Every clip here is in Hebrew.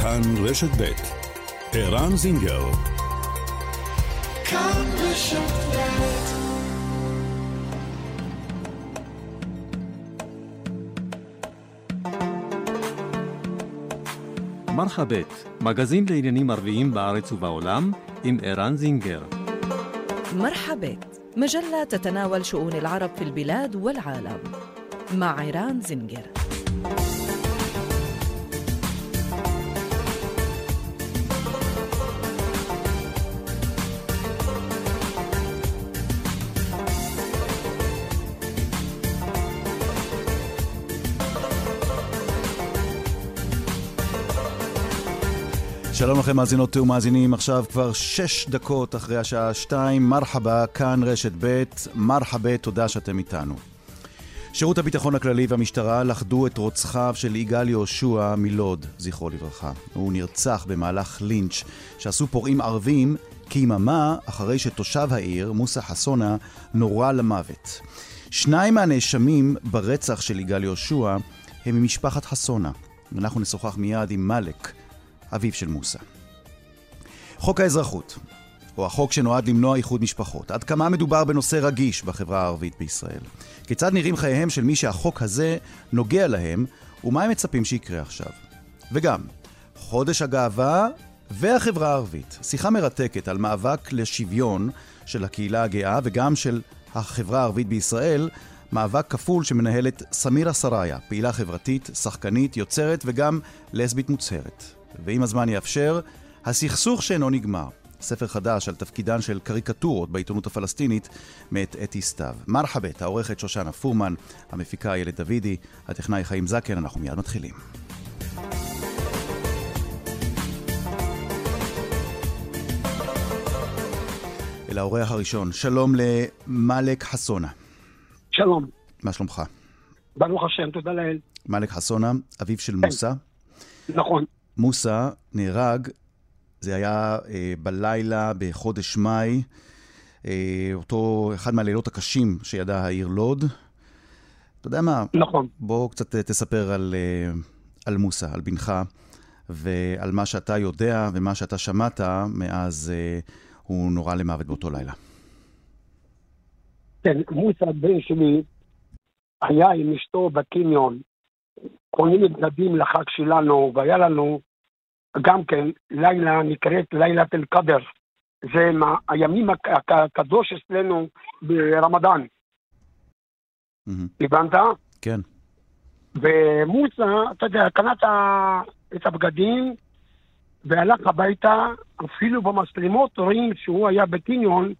כאן רשת ב' ערן זינגר כאן רשת מרחבת, מגזין לעניינים ערביים בארץ ובעולם, עם ערן זינגר. مرحبت مجلة تتناول شؤون العرب في البلاد والعالم مع عيران زنجر שלום לכם מאזינות ומאזינים, עכשיו כבר שש דקות אחרי השעה שתיים, מרחבה, כאן רשת ב', מרחבה, תודה שאתם איתנו. שירות הביטחון הכללי והמשטרה לכדו את רוצחיו של יגאל יהושע מלוד, זכרו לברכה. הוא נרצח במהלך לינץ' שעשו פורעים ערבים כיממה אחרי שתושב העיר, מוסא חסונה, נורה למוות. שניים מהנאשמים ברצח של יגאל יהושע הם ממשפחת חסונה. אנחנו נשוחח מיד עם מאלק, אביו של מוסא. חוק האזרחות, או החוק שנועד למנוע איחוד משפחות, עד כמה מדובר בנושא רגיש בחברה הערבית בישראל? כיצד נראים חייהם של מי שהחוק הזה נוגע להם, ומה הם מצפים שיקרה עכשיו? וגם, חודש הגאווה והחברה הערבית. שיחה מרתקת על מאבק לשוויון של הקהילה הגאה וגם של החברה הערבית בישראל, מאבק כפול שמנהלת סמירה סראיה, פעילה חברתית, שחקנית, יוצרת וגם לסבית מוצהרת. ואם הזמן יאפשר, הסכסוך שאינו נגמר. ספר חדש על תפקידן של קריקטורות בעיתונות הפלסטינית מאת אתי סתיו. מרחבת, העורכת שושנה פורמן, המפיקה איילת דוידי, הטכנאי חיים זקן, אנחנו מיד מתחילים. אל האורח הראשון, שלום למאלק חסונה. שלום. מה שלומך? ברוך השם, תודה לאל. מאלק חסונה, אביו של מוסא. נכון. מוסא נהרג, זה היה אה, בלילה בחודש מאי, אה, אותו אחד מהלילות הקשים שידעה העיר לוד. אתה יודע מה? נכון. בוא קצת אה, תספר על, אה, על מוסא, על בנך, ועל מה שאתה יודע ומה שאתה שמעת מאז אה, הוא נורה למוות באותו לילה. כן, מוסא, בן שלי, היה עם אשתו בקניון, קונים בגדים לחג שלנו, והיה לנו גם כן לילה נקראת לילת אל-קדר. זה מה, הימים הק- הקדוש אצלנו ברמדאן. הבנת? כן. ומוסא, אתה יודע, קנה את הבגדים והלך הביתה, אפילו במצלמות רואים שהוא היה בקניון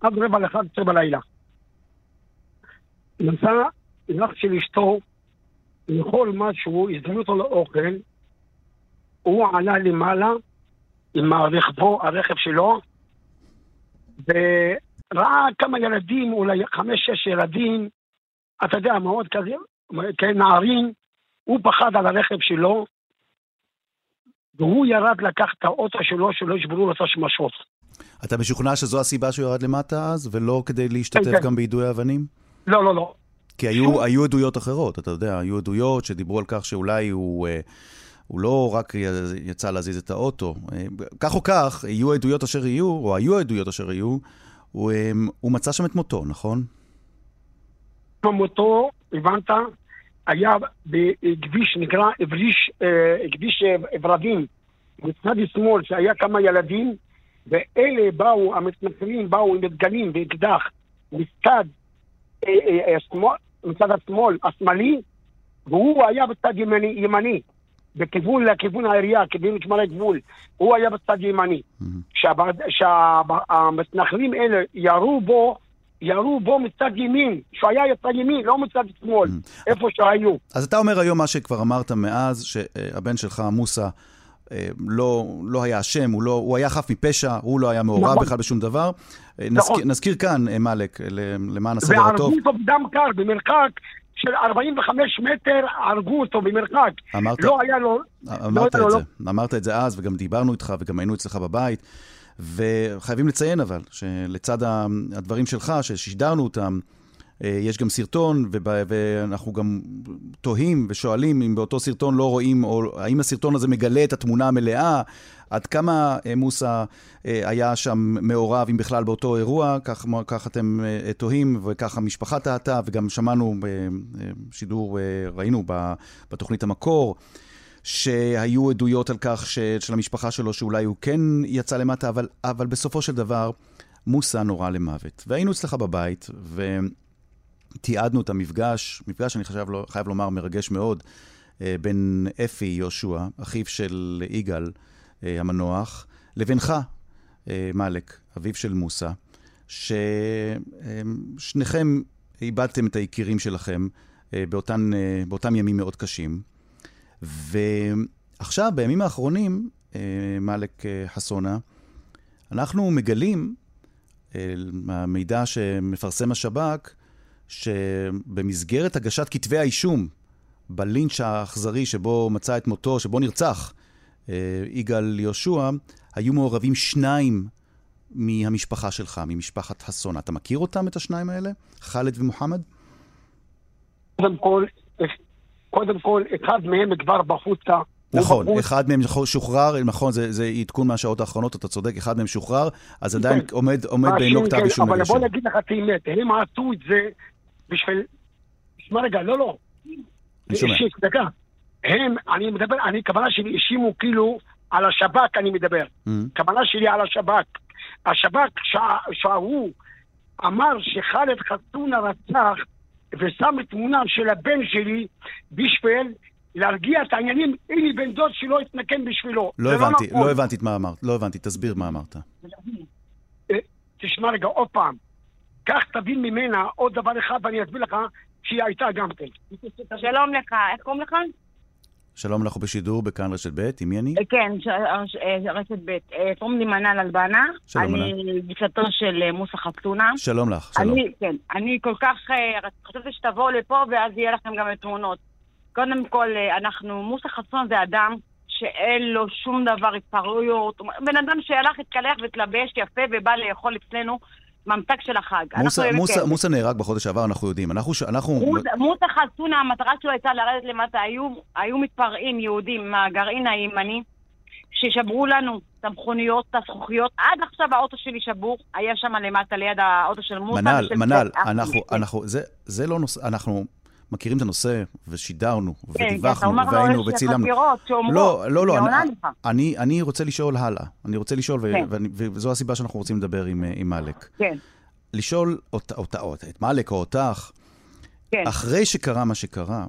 עד רבע לאחד עשרה בלילה. נסע אח של אשתו לאכול משהו, הזמינו אותו לאוכל, הוא עלה למעלה עם רכבו, הרכב שלו, וראה כמה ילדים, אולי חמש-שש ילדים, אתה יודע, מאוד כזה, כנערים, הוא פחד על הרכב שלו, והוא ירד לקח את האוטו שלו, שלא ישברו לו את השמשות. אתה משוכנע שזו הסיבה שהוא ירד למטה אז, ולא כדי להשתתף כן, כן. גם ביידוי אבנים? לא, לא, לא. כי היו, היו עדויות אחרות, אתה יודע, היו עדויות שדיברו על כך שאולי הוא, אה, הוא לא רק יצא להזיז את האוטו. אה, כך או כך, יהיו עדויות אשר יהיו, או היו עדויות אשר יהיו, הוא, אה, הוא מצא שם את מותו, נכון? מותו, הבנת, היה בכביש נקרא אבריש, אה, כביש אה, ורדים, מצד שמאל, שהיה כמה ילדים, ואלה באו, המתנחלים באו עם דגלים ואקדח מצד מצד השמאל, השמאלי, והוא היה בצד ימני, ימני בכיוון לכיוון העירייה, כיוון משמר הגבול, הוא היה בצד ימני. כשהמתנחלים האלה ירו בו, ירו בו מצד ימין, שהוא היה מצד ימין, לא מצד שמאל, איפה שהיו. אז אתה אומר היום מה שכבר אמרת מאז, שהבן שלך, מוסא, לא, לא היה אשם, הוא, לא, הוא היה חף מפשע, הוא לא היה מעורב נכון. בכלל בשום דבר. אה, נכון. נזכיר, נזכיר כאן, אה, מאלק, למען הסדר הטוב. והרגו אותו בדם קר, במרחק של 45 מטר, הרגו אותו במרחק. אמרת, לא היה לו... אמרת לא, את לא, זה, אמרת את זה אז, וגם דיברנו איתך, וגם היינו אצלך בבית. וחייבים לציין אבל, שלצד הדברים שלך, ששידרנו אותם, אה, יש גם סרטון, ואנחנו גם תוהים ושואלים אם באותו סרטון לא רואים, או האם הסרטון הזה מגלה את התמונה המלאה, עד כמה אה, מוסא היה שם מעורב, אם בכלל, באותו אירוע, כך, כך אתם תוהים, וכך המשפחה טעתה, וגם שמענו בשידור, ראינו בתוכנית המקור. שהיו עדויות על כך ש, של המשפחה שלו, שאולי הוא כן יצא למטה, אבל, אבל בסופו של דבר, מוסא נורה למוות. והיינו אצלך בבית, ותיעדנו את המפגש, מפגש, אני חייב, חייב לומר, מרגש מאוד, אה, בין אפי יהושע, אחיו של יגאל אה, המנוח, לבינך, אה, מאלק, אביו של מוסא, ששניכם איבדתם את היקירים שלכם באותן, באותם ימים מאוד קשים. ועכשיו, בימים האחרונים, מאלק חסונה, אנחנו מגלים מהמידע שמפרסם השב"כ, שבמסגרת הגשת כתבי האישום בלינץ' האכזרי שבו מצא את מותו, שבו נרצח אה, יגאל יהושע, היו מעורבים שניים מהמשפחה שלך, ממשפחת חסון. אתה מכיר אותם, את השניים האלה? חאלד ומוחמד? קודם כל, קודם כל, אחד מהם כבר בחוצה. נכון, אחד מהם שוחרר, נכון, זה, זה עדכון מהשעות האחרונות, אתה צודק, אחד מהם שוחרר, אז עדיין כן. עומד, עומד בעינו כתב אישום אבל בוא נגיד לך את האמת, הם עשו את זה בשביל... תשמע רגע, לא, לא. אני שומע. דקה. הם, אני מדבר, אני, כוונה שלי האשימו כאילו על השב"כ אני מדבר. Mm-hmm. כוונה שלי על השב"כ. השב"כ, שההוא אמר שח'אלד חסונה רצח ושם תמונה של הבן שלי בשביל להרגיע את העניינים, הנה בן דוד שלא יתנקם בשבילו. לא, לא הבנתי, לא, לא הבנתי את מה אמרת, לא הבנתי, תסביר מה אמרת. תשמע רגע, עוד פעם. קח תבין ממנה עוד דבר אחד ואני אסביר לך שהיא הייתה גם כן. שלום לך, איך קוראים לך? שלום, אנחנו בשידור בכאן רשת ב', עם מי אני? אה, כן, אה, רשת ב'. קוראים לי מנל אלבנה. שלום, מנל. אני גיסתו של מוסא חתונה. שלום לך, שלום. כן, אני כל כך חשבתי שתבואו לפה ואז יהיה לכם גם תמונות. קודם כל, אה, אנחנו, מוסא חסון זה אדם שאין לו שום דבר התפרעויות. בן אדם שהלך, התקלח והתלבש יפה ובא לאכול אצלנו ממתק של החג. מוסא, מוסא, מוסא נהרג בחודש שעבר, אנחנו יודעים. אנחנו... אנחנו... מוסא חסונה, המטרה שלו הייתה לרדת למטה. היו, היו מתפרעים יהודים מהגרעין הימני. ששברו לנו את המכוניות, את הזכוכיות. עד עכשיו האוטו שלי שבור, היה שם למטה ליד האוטו של מוסא. מנל, מנל, אנחנו, אנחנו, זה, זה לא נושא, אנחנו מכירים את הנושא, ושידרנו, כן, ודיווחנו, והיינו, וצילמנו. לא, לא, לא, אני, אני רוצה לשאול הלאה. אני רוצה לשאול, כן. וזו הסיבה שאנחנו רוצים לדבר עם, עם מאלק. כן. לשאול אותה, אותה, אותה, את מאלק או אותך, כן. אחרי שקרה מה שקרה,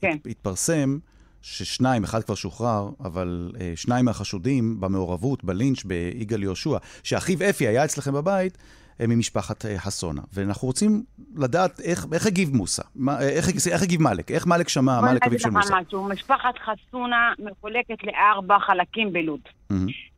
כן. התפרסם ששניים, אחד כבר שוחרר, אבל אה, שניים מהחשודים במעורבות, בלינץ' ביגאל יהושע, שאחיו אפי היה אצלכם בבית, ממשפחת אה, חסונה. ואנחנו רוצים לדעת איך, איך הגיב מוסא, אה, איך, איך הגיב מאלק, איך מאלק שמע, מאלק אביו של מוסא. משהו, משפחת חסונה מחולקת לארבע חלקים בלוד. Mm-hmm.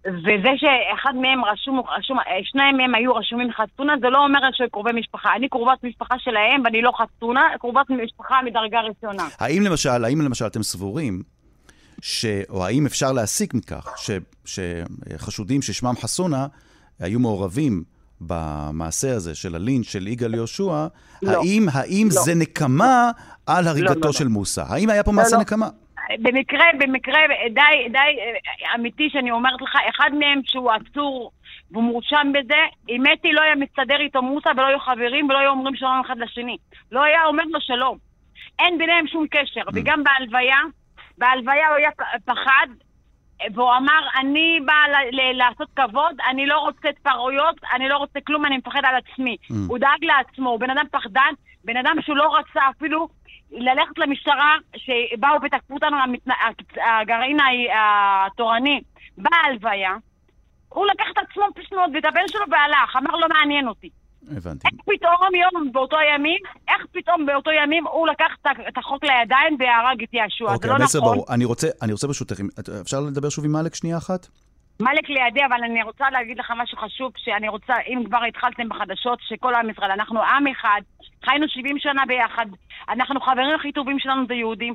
וזה שאחד מהם רשום, רשום, אה, שניים מהם היו רשומים חסונה, זה לא אומר שהם קרובי משפחה. אני קרובת משפחה שלהם ואני לא חסונה, קרובת משפחה מדרגה ראשונה. האם למשל, האם למשל אתם סבורים ש... או האם אפשר להסיק מכך ש... שחשודים ששמם חסונה היו מעורבים במעשה הזה של הלינץ' של יגאל יהושע, לא. האם, האם לא. זה נקמה על לא, הריגתו לא, לא, של לא. מוסא? האם היה פה מעשה לא. נקמה? במקרה, במקרה די, די אה, אמיתי שאני אומרת לך, אחד מהם שהוא עצור והוא מורשם בזה, אם אתי לא היה מסתדר איתו מוסא ולא היו חברים ולא היו אומרים שלום אחד לשני. לא היה אומר לו שלום. אין ביניהם שום קשר. Mm. וגם בהלוויה, בהלוויה הוא היה פחד, והוא אמר, אני באה לעשות כבוד, אני לא רוצה התפרעויות, אני לא רוצה כלום, אני מפחד על עצמי. Mm. הוא דאג לעצמו, הוא בן אדם פחדן, בן אדם שהוא לא רצה אפילו ללכת למשטרה, שבאו ותקפו אותנו, הגרעין התורני, בהלוויה. הוא לקח את עצמו פשוט ואת הבן שלו והלך, אמר לא מעניין אותי. הבנתי. איך פתאום יום באותו ימים, איך פתאום באותו ימים הוא לקח את החוק לידיים והרג את ישוע, אוקיי, זה לא נכון. ברור. אני רוצה, אני רוצה ברשותך, אפשר לדבר שוב עם מאלק שנייה אחת? מאלק לידי, אבל אני רוצה להגיד לך משהו חשוב, שאני רוצה, אם כבר התחלתם בחדשות, שכל עם ישראל, אנחנו עם אחד, חיינו 70 שנה ביחד. אנחנו חברים הכי טובים שלנו זה יהודים,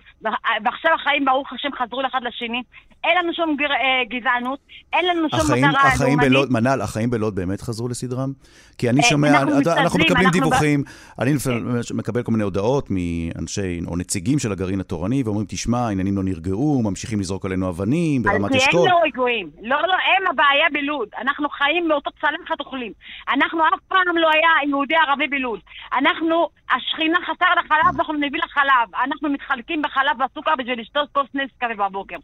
ועכשיו החיים, ברוך השם, חזרו לאחד לשני. אין לנו שום גר, אה, גזענות, אין לנו שום החיים, מטרה החיים לאומנית. בלוד, מנל, החיים בלוד באמת חזרו לסדרם? כי אני אה, שומע, אנחנו אנחנו, אנחנו מקבלים אנחנו דיווחים, אני לפעמים מקבל כל מיני הודעות מאנשי או נציגים של הגרעין התורני, ואומרים, תשמע, העניינים לא נרגעו, ממשיכים לזרוק עלינו אבנים ברמת כי אשכול. הם לא רגועים. לא, לא, הם הבעיה בלוד. אנחנו חיים מאותו צלחת אוכלים. אנחנו אף פעם לא היה יהודי ערבי בלוד. אנחנו, השכינה חסר לחלב, אנחנו נביא לה חלב. אנחנו מתחלקים בחלב והסוכר בשביל לשתות כוס נס בבוקר.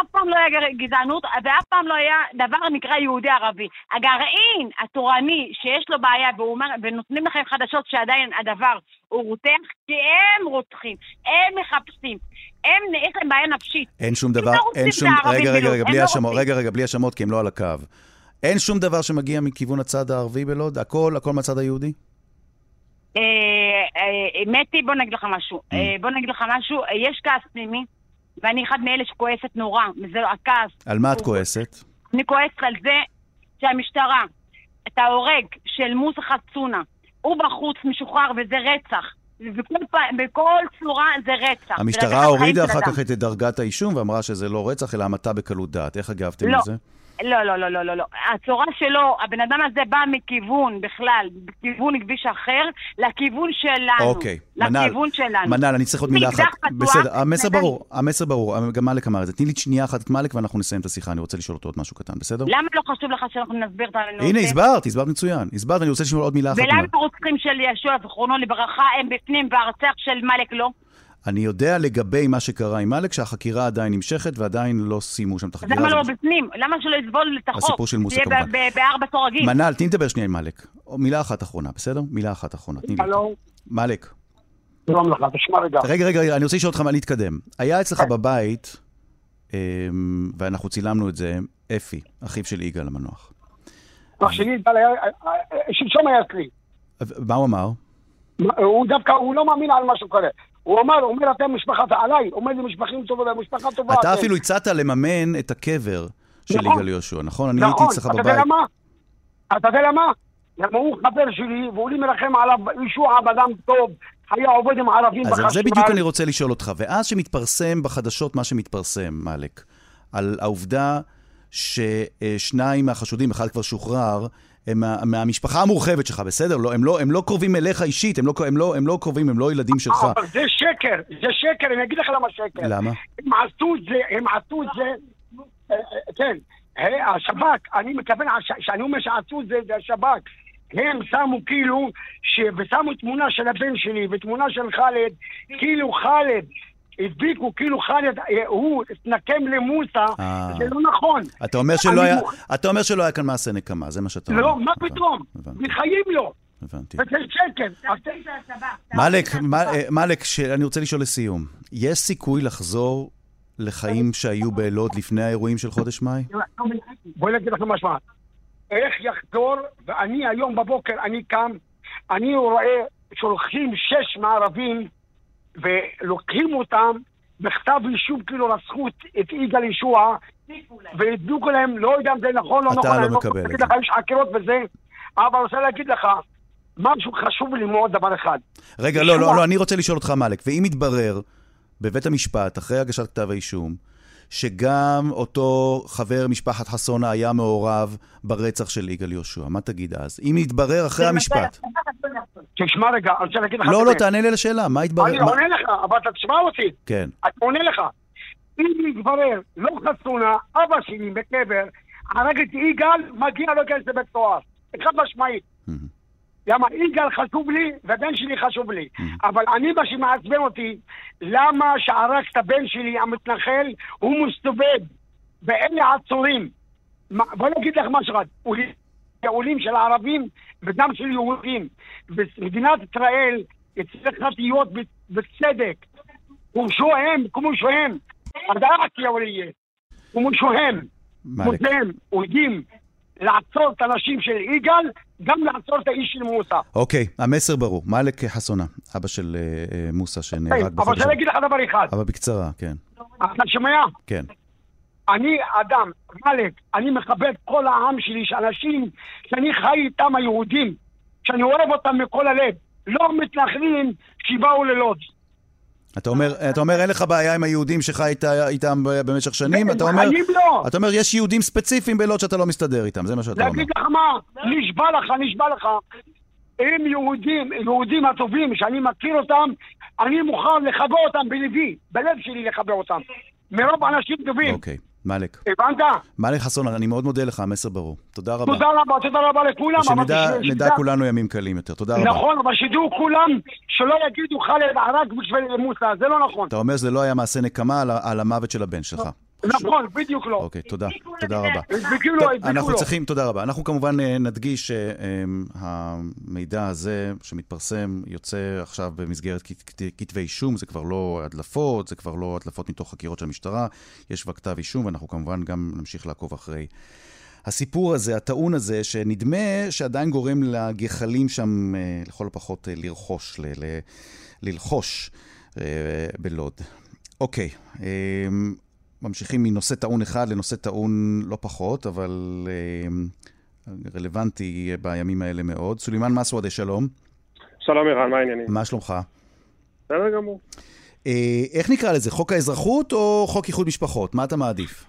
אף פעם לא היה גזענות, ואף פעם לא היה דבר נקרא יהודי ערבי. הגרעין התורני שיש לו בעיה, אומר, ונותנים לכם חדשות שעדיין הדבר הוא רותח, כי הם רוצחים, הם מחפשים, הם, יש להם בעיה נפשית. אין שום הם דבר, לא אין שום, רגע, רגע, רגע, בלי לא השמות, רוצים. רגע, רגע, בלי השמות, כי הם לא על הקו. אין שום דבר שמגיע מכיוון הצד הערבי בלוד? הכל, הכל מהצד היהודי? אה, אה, מתי, בוא נגיד לך משהו. Mm. אה, בוא נגיד לך משהו, יש כעס פנימי, ואני אחד מאלה שכועסת נורא, וזה הכעס. על מה את הוא- כועסת? אני כועסת על זה שהמשטרה, את ההורג של מוסא חצונה, הוא בחוץ משוחרר וזה רצח. פעם- בכל צורה זה רצח. המשטרה הורידה אחר. כך את דרגת האישום ואמרה שזה לא רצח, אלא המתה בקלות דעת. איך הגבתם לא. לזה? לא, לא, לא, לא, לא, לא. הצורה שלו, הבן אדם הזה בא מכיוון בכלל, בכיוון כביש אחר, לכיוון שלנו. אוקיי, מנל, לכיוון שלנו. מנל, אני צריך עוד מילה אחת. פתוח, בסדר, המסר נתן- ברור, המסר ברור. גם מאלק אמר את זה. תני לי שנייה אחת את מאלק ואנחנו נסיים את השיחה, אני רוצה לשאול אותו עוד משהו קטן, בסדר? למה לא חשוב לך שאנחנו נסביר את הנושא? הנה, הסברת, הסברת מצוין. הסברת, אני רוצה לשאול עוד מילה אחת. ולמה מאלק. הרוצחים של ישוע, זכרונו לברכה, הם בפנים והרצח של מאלק לא? אני יודע לגבי מה שקרה עם מאלק, שהחקירה עדיין נמשכת ועדיין לא סיימו שם את החקירה. למה לא הזאת. בפנים? למה שלא יסבול את החוק? הסיפור של שיהיה כמובן. ב- ב- בארבע סורגים. מנל, תני לדבר שנייה עם מאלק. מילה אחת אחרונה, בסדר? מילה אחת אחרונה, תני לי. מאלק. שלום לך, תשמע רגע. רגע, רגע, אני רוצה לשאול אותך מה להתקדם. היה אצלך בבית, אמ, ואנחנו צילמנו את זה, אפי, אחיו של יגאל המנוח. אח שלי, דל היה- שלשום היה אצלי. מה הוא אמר? הוא דווקא, הוא לא מאמין על משהו כזה. הוא אמר, הוא אומר, אתם משפחה, עליי, אומר לי, משפחים טובה, משפחה טובה. אתה אתם." אפילו הצעת לממן את הקבר של נכון. יגאל יהושע, נכון? אני הייתי נכון, אצלך אתה יודע בבית. למה? אתה יודע למה? למה הוא חבר שלי, והוא לי מרחם עליו, ישוע אדם טוב, היה עובד עם ערבים אז על זה בדיוק אני בחשמל. רוצה לשאול אותך. ואז שמתפרסם בחדשות מה שמתפרסם, מאלק, על העובדה ששניים מהחשודים, אחד כבר שוחרר, הם מה, מהמשפחה המורחבת שלך, בסדר? לא, הם, לא, הם לא קרובים אליך אישית, הם לא, הם, לא, הם לא קרובים, הם לא ילדים שלך. אבל זה שקר, זה שקר, אני אגיד לך למה שקר. למה? הם עשו את זה, הם עשו את זה, אה, אה, כן, השב"כ, אני מתכוון, הש- שאני אומר שעשו את זה, זה השב"כ. הם שמו כאילו, ש... ושמו תמונה של הבן שלי ותמונה של ח'אלד, כאילו ח'אלד, הדביקו כאילו ח'אלד, אה, הוא התנקם למוסא, אה. זה לא נכון. אתה אומר, שלא היה, אתה אומר שלא היה כאן מעשה נקמה, זה מה שאתה אומר. לא, מה פתאום? בחיים לא. הבנתי. וזה שקר. מאלק, אה, מאלק, אני רוצה לשאול לסיום. יש סיכוי לחזור לחיים שהיו בלוד לפני האירועים של חודש מאי? בואי נגיד לכם משהו. איך יחזור, ואני היום בבוקר, אני קם, אני רואה שולחים שש מערבים ולוקחים אותם בכתב אישום כאילו רצחו את- יגאל ישוע והדביקו להם, לא יודע אם זה נכון או אתה נכון, לא אני מקבל את זה. יש חקירות וזה, אבל אני רוצה להגיד לך, משהו חשוב לי מאוד, דבר אחד. רגע, לא, לא, לשמוע. לא, אני רוצה לשאול אותך, מאלק, ואם יתברר בבית המשפט, אחרי הגשת כתב האישום, שגם אותו חבר משפחת חסונה היה מעורב ברצח של יגאל יהושע, מה תגיד אז? אם יתברר אחרי המשפט. תשמע רגע, אני רוצה להגיד לך... לא, לא. תענה לי על השאלה, מה יתברר? אני עונה לך, אבל אתה תשמע אותי. כן. אני עונה לך. אם יתברר, לא חסונה, אבא שלי בקבר, הרג את יגאל, מגיע לו להיכנס לבית סוהר. חד משמעית. למה יגאל חשוב לי, ובן שלי חשוב לי. אבל אני, מה שמעצבן אותי, למה שהרג את הבן שלי, המתנחל, הוא מסתובב, ואלה עצורים. בוא נגיד לך משהו אחד, עולים- עולים של ערבים וגם של יהודים. במדינת ישראל צריכה להיות בצדק. כמו שהם, כמו שהם. הדעת יא ולייה. כמו שהם. מאלק. מוסלם, יודעים לעצור את האנשים של יגאל, גם לעצור את האיש של מוסא. אוקיי, המסר ברור. מאלק חסונה, אבא של אה, אה, מוסא שנהרג אבל בחודש... אני אגיד לך דבר אחד. אבל בקצרה, כן. אתה שומע? כן. אני אדם, מלק, אני מכבד כל העם שלי, שאנשים שאני חי איתם היהודים, שאני אוהב אותם מכל הלב. לא מתנחלים שבאו ללוד. אתה אומר, אתה אומר אין לך בעיה עם היהודים שחיית איתם במשך שנים, אתה אומר, לא. אתה אומר יש יהודים ספציפיים בלוד שאתה לא מסתדר איתם, זה מה שאתה אומר. להגיד לך מה, נשבע לך, נשבע לך. אם יהודים, יהודים הטובים שאני מכיר אותם, אני מוכן לחבר אותם בלבי, בלב שלי לחבר אותם. מרוב אנשים טובים. אוקיי, מאלק. הבנת? מאלק חסון, אני מאוד מודה לך, המסר ברור. תודה רבה. תודה רבה, תודה רבה לכולם. ושנדע כולנו ימים קלים יותר. תודה רבה. נכון, אבל שידעו כולם שלא יגידו ח'אלד ערק בשביל מוסא, זה לא נכון. אתה אומר שזה לא היה מעשה נקמה על על המוות של הבן שלך. נכון, בדיוק לא. אוקיי, תודה. תודה רבה. הדביקו לו, אנחנו. צריכים, תודה רבה. אנחנו כמובן אה, נדגיש שהמידע הזה שמתפרסם יוצא עכשיו במסגרת כת- כת- כתבי אישום, זה כבר לא הדלפות, זה כבר לא הדלפות מתוך חקירות של המשטרה, יש כבר כתב אישום, ואנחנו כמובן גם נמשיך לעקוב אחרי הסיפור הזה, הטעון הזה, שנדמה שעדיין גורם לגחלים שם, אה, לכל הפחות, אה, לרכוש, ל- ל- ללחוש אה, בלוד. אוקיי, אה, ממשיכים מנושא טעון אחד לנושא טעון לא פחות, אבל אה, רלוונטי בימים האלה מאוד. סולימאן מסוודה, שלום. שלום ערן, מה העניינים? מה שלומך? בסדר גמור. אה, איך נקרא לזה? חוק האזרחות או חוק איחוד משפחות? מה אתה מעדיף?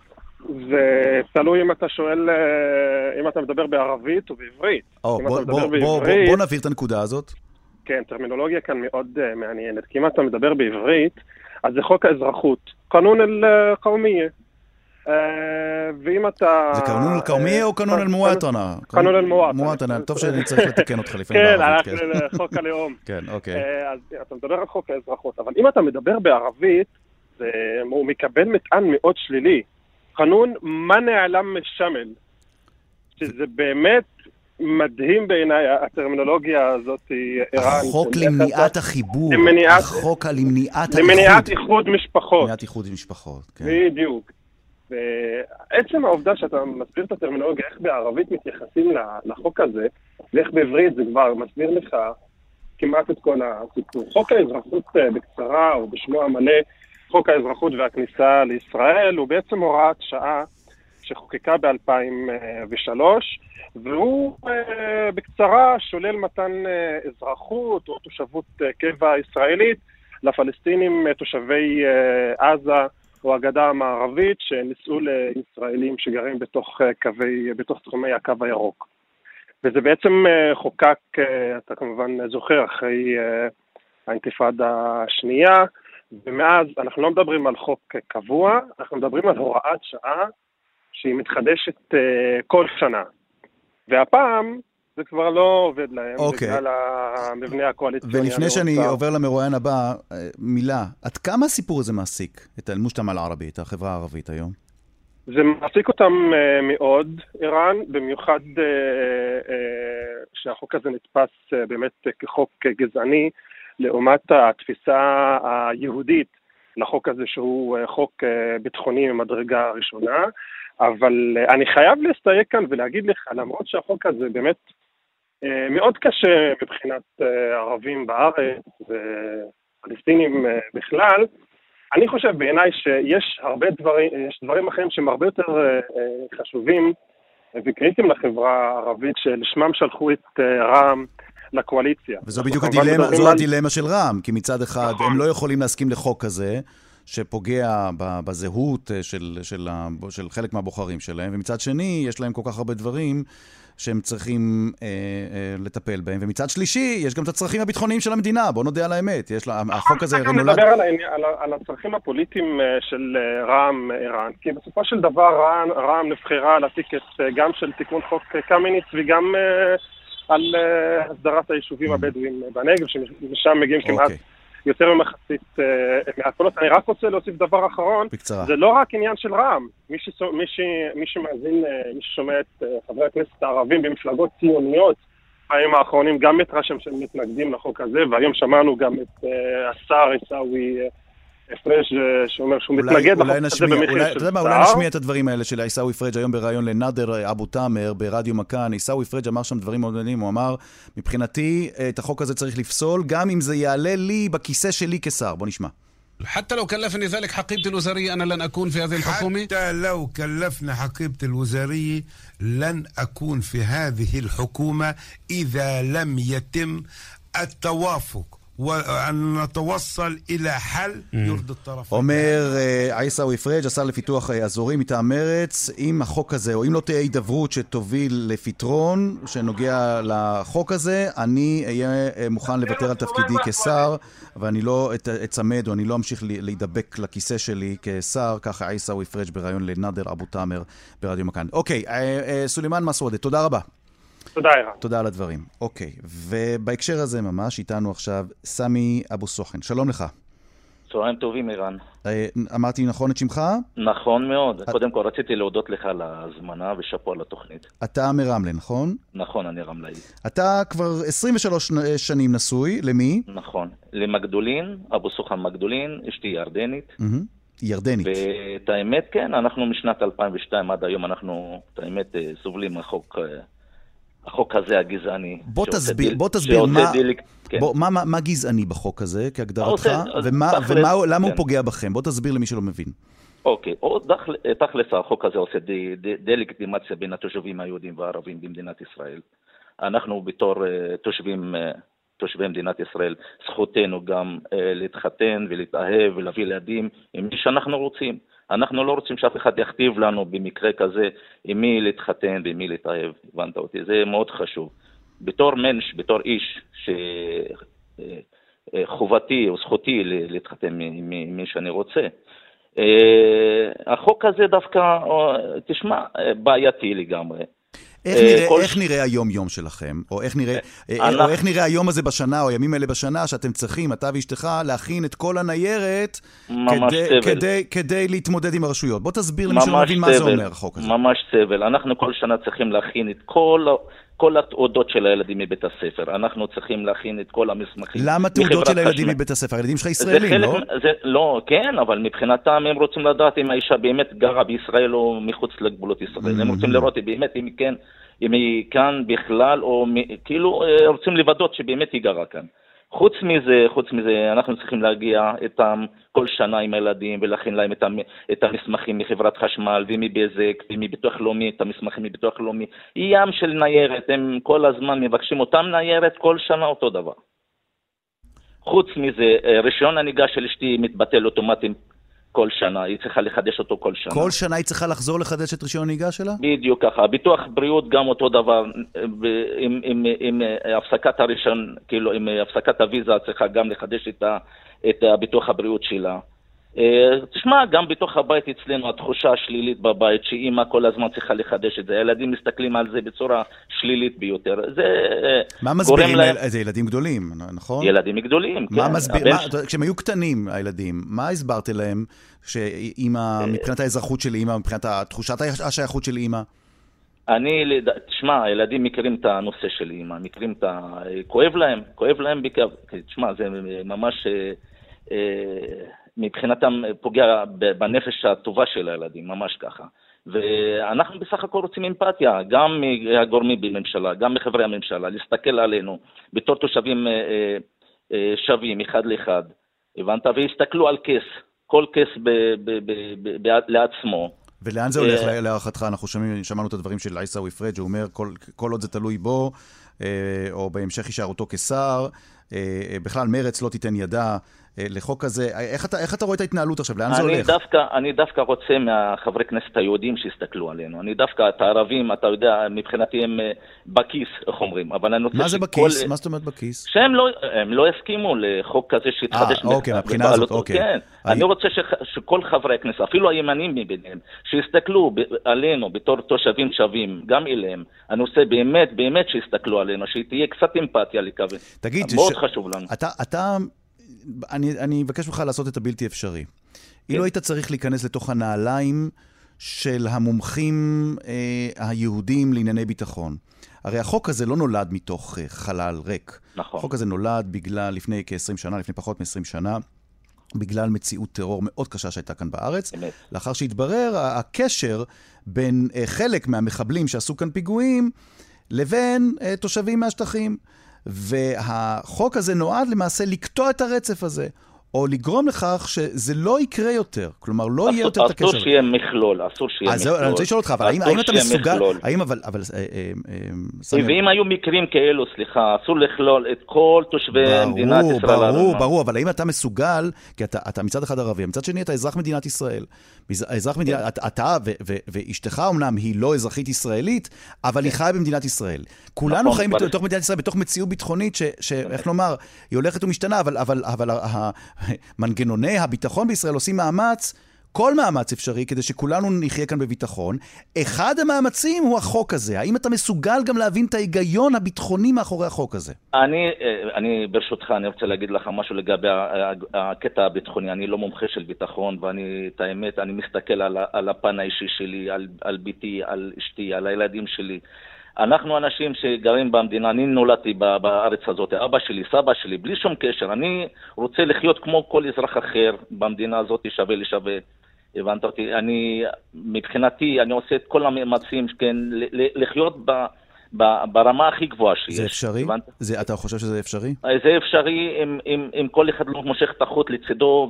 זה תלוי אם אתה שואל, אה, אם אתה מדבר בערבית או בעברית. או, בוא, בוא, מדבר בוא, בוא, בעברית, בוא נבהיר את הנקודה הזאת. כן, טרמינולוגיה כאן מאוד אה, מעניינת. כי אם אתה מדבר בעברית, אז זה חוק האזרחות. קנון אל-קאומיה. ואם אתה... זה קנון אל-קאומיה או קנון אל-מואטנה? קנון אל-מואטנה. מואטנה, טוב שאני צריך לתקן אותך לפעמים כן, בערבית. הלכנו לחוק הלאום. כן, אוקיי. אה, אז אתה מדבר על חוק האזרחות, אבל אם אתה מדבר בערבית, הוא מקבל מטען מאוד שלילי. חנון, מה נעלם משמל? שזה באמת מדהים בעיניי, הטרמינולוגיה הזאת, ערן. החוק למניעת החיבור. למניעת- החוק למניעת למניעת האיחוד. איחוד משפחות. מניעת איחוד משפחות, כן. בדיוק. ועצם העובדה שאתה מסביר את הטרמינולוגיה, איך בערבית מתייחסים לחוק הזה, ואיך בעברית זה כבר מסביר לך כמעט את כל הסיפור. חוק האזרחות אה, בקצרה, או בשמו המלא, חוק האזרחות והכניסה לישראל, הוא בעצם הוראת שעה שחוקקה ב-2003, והוא אה, בקצרה שולל מתן אה, אזרחות או תושבות אה, קבע ישראלית לפלסטינים תושבי עזה או הגדה המערבית שנישאו לישראלים שגרים בתוך, קווי, בתוך תחומי הקו הירוק. וזה בעצם חוקק, אתה כמובן זוכר, אחרי האינתיפאדה השנייה, ומאז אנחנו לא מדברים על חוק קבוע, אנחנו מדברים על הוראת שעה שהיא מתחדשת אה, כל שנה. והפעם זה כבר לא עובד להם, אוקיי. בגלל המבנה הקואליציוני. ולפני שאני המאוד עובר למרואיין הבא, אה, מילה, עד כמה הסיפור הזה מעסיק את אל-מושתמע אל-ערבי, את החברה הערבית היום? זה מעסיק אותם uh, מאוד, ערן, במיוחד uh, uh, שהחוק הזה נתפס uh, באמת uh, כחוק uh, גזעני, לעומת התפיסה היהודית לחוק הזה שהוא uh, חוק uh, ביטחוני ממדרגה ראשונה. אבל uh, אני חייב להסתייג כאן ולהגיד לך, למרות שהחוק הזה באמת uh, מאוד קשה מבחינת uh, ערבים בארץ ופלסטינים בכלל, אני חושב בעיניי שיש הרבה דברים, יש דברים אחרים שהם הרבה יותר אה, אה, חשובים וקריטיים לחברה הערבית, שלשמם שלחו את אה, רע"מ לקואליציה. וזו בדיוק הדילמה, זו הדילמה של רע"מ, כי מצד אחד נכון. הם לא יכולים להסכים לחוק כזה, שפוגע בזהות אה, של, של, של חלק מהבוחרים שלהם, ומצד שני, יש להם כל כך הרבה דברים שהם צריכים אה, אה, לטפל בהם, ומצד שלישי, יש גם את הצרכים הביטחוניים של המדינה, בוא נודה על האמת. יש לה, החוק הזה גם נולד... נדבר על, על, על הצרכים הפוליטיים אה, של אה, רע"מ ערן, כי בסופו של דבר רע"מ, רע"מ נבחרה על הטיקט גם של תיקון חוק קמיניץ וגם על הסדרת היישובים הבדואים אה, בנגב, שמשם מגיעים כמעט אוקיי, יותר ממחצית אה, מהקולות. אני רק רוצה להוסיף דבר אחרון, בקצרה. זה לא רק עניין של רע"מ. מי, ששו, מי, ש, מי שמאזין, אה, מי ששומע את אה, חברי הכנסת הערבים במפלגות ציוניות, בימים האחרונים גם מתרשם שהם מתנגדים לחוק הזה, והיום שמענו גם את השר עיסאווי אה, פריג' אה, שאומר שהוא אולי, מתנגד אולי לחוק הזה נשמיע, במחיר אולי, של אתה יודע מה, אולי שר. נשמיע את הדברים האלה של עיסאווי פריג' היום בריאיון לנאדר אבו תאמר ברדיו מכאן. עיסאווי פריג' אמר שם דברים מאוד מעניינים, הוא אמר, מבחינתי, את החוק הזה צריך לפסול, גם אם זה יעלה לי בכיסא שלי כשר. בוא נשמע. حتى لو كلفني ذلك حقيبتي الوزارية أنا لن أكون في هذه الحكومة حتى لو كلفنا حقيبة الوزارية لن أكون في هذه الحكومة إذا لم يتم التوافق وأن نتوصل إلى حل يرضي الطرفين אומר אה, עיסאווי פריג', השר לפיתוח אה, אזורי מטעם מרץ, אם החוק הזה, או אם לא תהיה הידברות שתוביל לפתרון שנוגע לחוק הזה, אני אהיה אה, מוכן לוותר על תפקידי כשר, ואני לא את- אצמד, או אני לא אמשיך ל- להידבק לכיסא שלי כשר, ככה עיסאווי פריג' בריאיון לנאדר אבו תאמר ברדיו מכאן. אוקיי, אה, אה, סולימאן מסעודה, תודה רבה. תודה, ערן. תודה על הדברים. אוקיי, ובהקשר הזה ממש, איתנו עכשיו סמי אבו סוכן. שלום לך. צהריים טובים, ערן. אה, אמרתי נכון את שמך? נכון מאוד. קודם כל, רציתי להודות לך על ההזמנה ושאפו על התוכנית. אתה מרמלה, נכון? נכון, אני רמלאי. אתה כבר 23 נ- שנים נשוי, למי? נכון. למגדולין, אבו סוכן מגדולין, אשתי ירדנית. מהמם. ירדנית. ואת האמת, כן, אנחנו משנת 2002 עד היום, אנחנו, את האמת, אה, סובלים מהחוק, אה, החוק הזה הגזעני. בוא תסביר, דיל- בוא תסביר מה, דיל- כן. בוא, מה, מה, מה גזעני בחוק הזה, כהגדרתך, עושה- ומה, תכלס, ומה, למה הוא כן. פוגע בכם? בוא תסביר למי שלא מבין. אוקיי, או תכל- תכלס החוק הזה עושה דה- דה- דה-לגיטימציה בין התושבים היהודים והערבים במדינת ישראל. אנחנו בתור אה, תושבים, אה, תושבי מדינת ישראל, זכותנו גם אה, להתחתן ולהתאהב ולהביא ילדים עם מי שאנחנו רוצים. אנחנו לא רוצים שאף אחד יכתיב לנו במקרה כזה עם מי להתחתן ועם מי להתאהב, הבנת אותי? זה מאוד חשוב. בתור מנש, בתור איש, ש... אה, אה, או זכותי להתחתן עם מי שאני רוצה. אה, החוק הזה דווקא, תשמע, בעייתי לגמרי. איך אה, נראה, כל איך נראה היום-יום שלכם? או איך נראה, אה, אנחנו- או איך נראה היום הזה בשנה, או הימים האלה בשנה, שאתם צריכים, אתה ואשתך, להכין את כל הניירת כדי, סבל. כדי, כדי להתמודד עם הרשויות. בוא תסביר למי שלא מבין מה זה אומר החוק הזה. ממש סבל. אנחנו כל שנה צריכים להכין את כל, כל התעודות של הילדים מבית הספר. אנחנו צריכים להכין את כל המסמכים. למה תעודות של הילדים. מבית הספר? הילדים שלך ישראלים, חלק, לא? זה, לא, כן, אבל מבחינתם הם רוצים לדעת אם האישה באמת גרה בישראל או מחוץ לגבולות ישראל. הם רוצים לראות באמת, אם כן, אם היא כאן בכלל, או כאילו אה, רוצים לוודאות שבאמת היא גרה כאן. חוץ מזה, חוץ מזה, אנחנו צריכים להגיע איתם כל שנה עם הילדים ולהכין להם את, את המסמכים מחברת חשמל ומבזק ומביטוח לאומי, את המסמכים מביטוח לאומי. ים של ניירת, הם כל הזמן מבקשים אותם ניירת, כל שנה אותו דבר. חוץ מזה, אה, רישיון הנהיגה של אשתי מתבטל אוטומטית כל שנה, היא צריכה לחדש אותו כל שנה. כל שנה היא צריכה לחזור לחדש את רישיון הנהיגה שלה? בדיוק ככה. ביטוח בריאות גם אותו דבר, ב- עם, עם, עם אה, הפסקת הראשון, כאילו עם אה, הפסקת הוויזה צריכה גם לחדש את, ה, את הביטוח הבריאות שלה. תשמע, גם בתוך הבית אצלנו התחושה השלילית בבית, שאימא כל הזמן צריכה לחדש את זה, הילדים מסתכלים על זה בצורה שלילית ביותר. זה אה, מה מסבירים? להם... זה ילדים גדולים, נכון? ילדים גדולים, מה כן. מסביר, הבן מה, כשהם היו קטנים, הילדים, מה הסברת להם שאימא, אה, מבחינת האזרחות של אימא, מבחינת תחושת השייכות של אימא? אני, לד- תשמע, הילדים מכירים את הנושא של אימא, מכירים את ה... כואב להם, כואב להם בקו... תשמע, זה ממש אה, אה, מבחינתם פוגע ב- בנפש הטובה של הילדים, ממש ככה. ואנחנו בסך הכל רוצים אמפתיה, גם מהגורמים בממשלה, גם מחברי הממשלה, להסתכל עלינו בתור תושבים אה, אה, אה, שווים, אחד לאחד, הבנת? ויסתכלו על כס, כל כס ב- ב- ב- ב- ב- לעצמו. ולאן זה הולך אה, להערכתך? אנחנו שומעים, שמענו את הדברים של עיסאווי פריג', הוא אומר, כל, כל עוד זה תלוי בו, אה, או בהמשך הישארותו כשר, אה, אה, בכלל מרץ לא תיתן ידה אה, לחוק כזה. אה, איך אתה, איך אתה רואה את ההתנהלות עכשיו? לאן זה הולך? דווקא, אני דווקא רוצה מהחברי כנסת היהודים שיסתכלו עלינו. אני דווקא, את הערבים, אתה יודע, מבחינתי הם אה, בכיס, איך אומרים, אבל אני רוצה מה זה בכיס? מה זאת אומרת בכיס? שהם לא, לא יסכימו לחוק כזה שיתחדש. אה, אוקיי, מהבחינה הזאת, אוקיי. כן, אני- אני רוצה שח- שכל חברי הכנסת, אפילו הימנים מביניהם, שיסתכלו ב- עלינו בתור תושבים שווים, גם אליהם. אני רוצה באמת, באמת שיסתכלו עלינו, שתהיה קצת אמפתיה לקווה. תגיד, מאוד ש- חשוב לנו. אתה, אתה, אני, אני אבקש ממך לעשות את הבלתי אפשרי. אילו היית צריך להיכנס לתוך הנעליים של המומחים אה, היהודים לענייני ביטחון. הרי החוק הזה לא נולד מתוך אה, חלל ריק. נכון. החוק הזה נולד בגלל, לפני כ-20 שנה, לפני פחות מ-20 שנה, בגלל מציאות טרור מאוד קשה שהייתה כאן בארץ. אמת. לאחר שהתברר הקשר בין אה, חלק מהמחבלים שעשו כאן פיגועים לבין אה, תושבים מהשטחים. והחוק הזה נועד למעשה לקטוע את הרצף הזה. או לגרום לכך שזה לא יקרה יותר. כלומר, לא יהיה יותר את הקשר. אסור שיהיה מכלול, אסור שיהיה אז מכלול. אני רוצה לשאול אותך, אבל האם, האם אתה אסור מסוגל... מכלול. האם אבל... אבל אה, אה, אה, ואם היו מקרים כאלו, סליחה, אסור לכלול את כל תושבי מדינת ברור, ישראל. ברור, על- ברור, אבל האם אתה מסוגל, כי אתה, אתה מצד אחד ערבי, מצד שני אתה אזרח מדינת ישראל. אזרח מדינת, כן. אתה, ו, ו, ואשתך אמנם היא לא אזרחית ישראלית, אבל היא חיה במדינת ישראל. כולנו נכון, חיים בתוך מדינת ישראל, בתוך מציאות ביטחונית, ש, ש, איך לומר, היא הולכת ומשתנה, אבל, מנגנוני הביטחון בישראל עושים מאמץ. כל מאמץ אפשרי כדי שכולנו נחיה כאן בביטחון. אחד המאמצים הוא החוק הזה. האם אתה מסוגל גם להבין את ההיגיון הביטחוני מאחורי החוק הזה? אני, אה, אני, ברשותך, אני רוצה להגיד לך משהו לגבי הקטע הביטחוני. אני לא מומחה של ביטחון, ואני, את האמת, אני מסתכל על, על הפן האישי שלי, על, על ביתי, על אשתי, על הילדים שלי. אנחנו אנשים שגרים במדינה, אני נולדתי בארץ הזאת, אבא שלי, סבא שלי, בלי שום קשר. אני רוצה לחיות כמו כל אזרח אחר במדינה הזאת, שווה לשווה. הבנת אותי? אני, מבחינתי, אני עושה את כל המאמצים, כן, לחיות ב, ברמה הכי גבוהה שיש. זה אפשרי? הבנת? זה, אתה חושב שזה אפשרי? זה אפשרי אם, אם, אם כל אחד לא מושך את החוט לצידו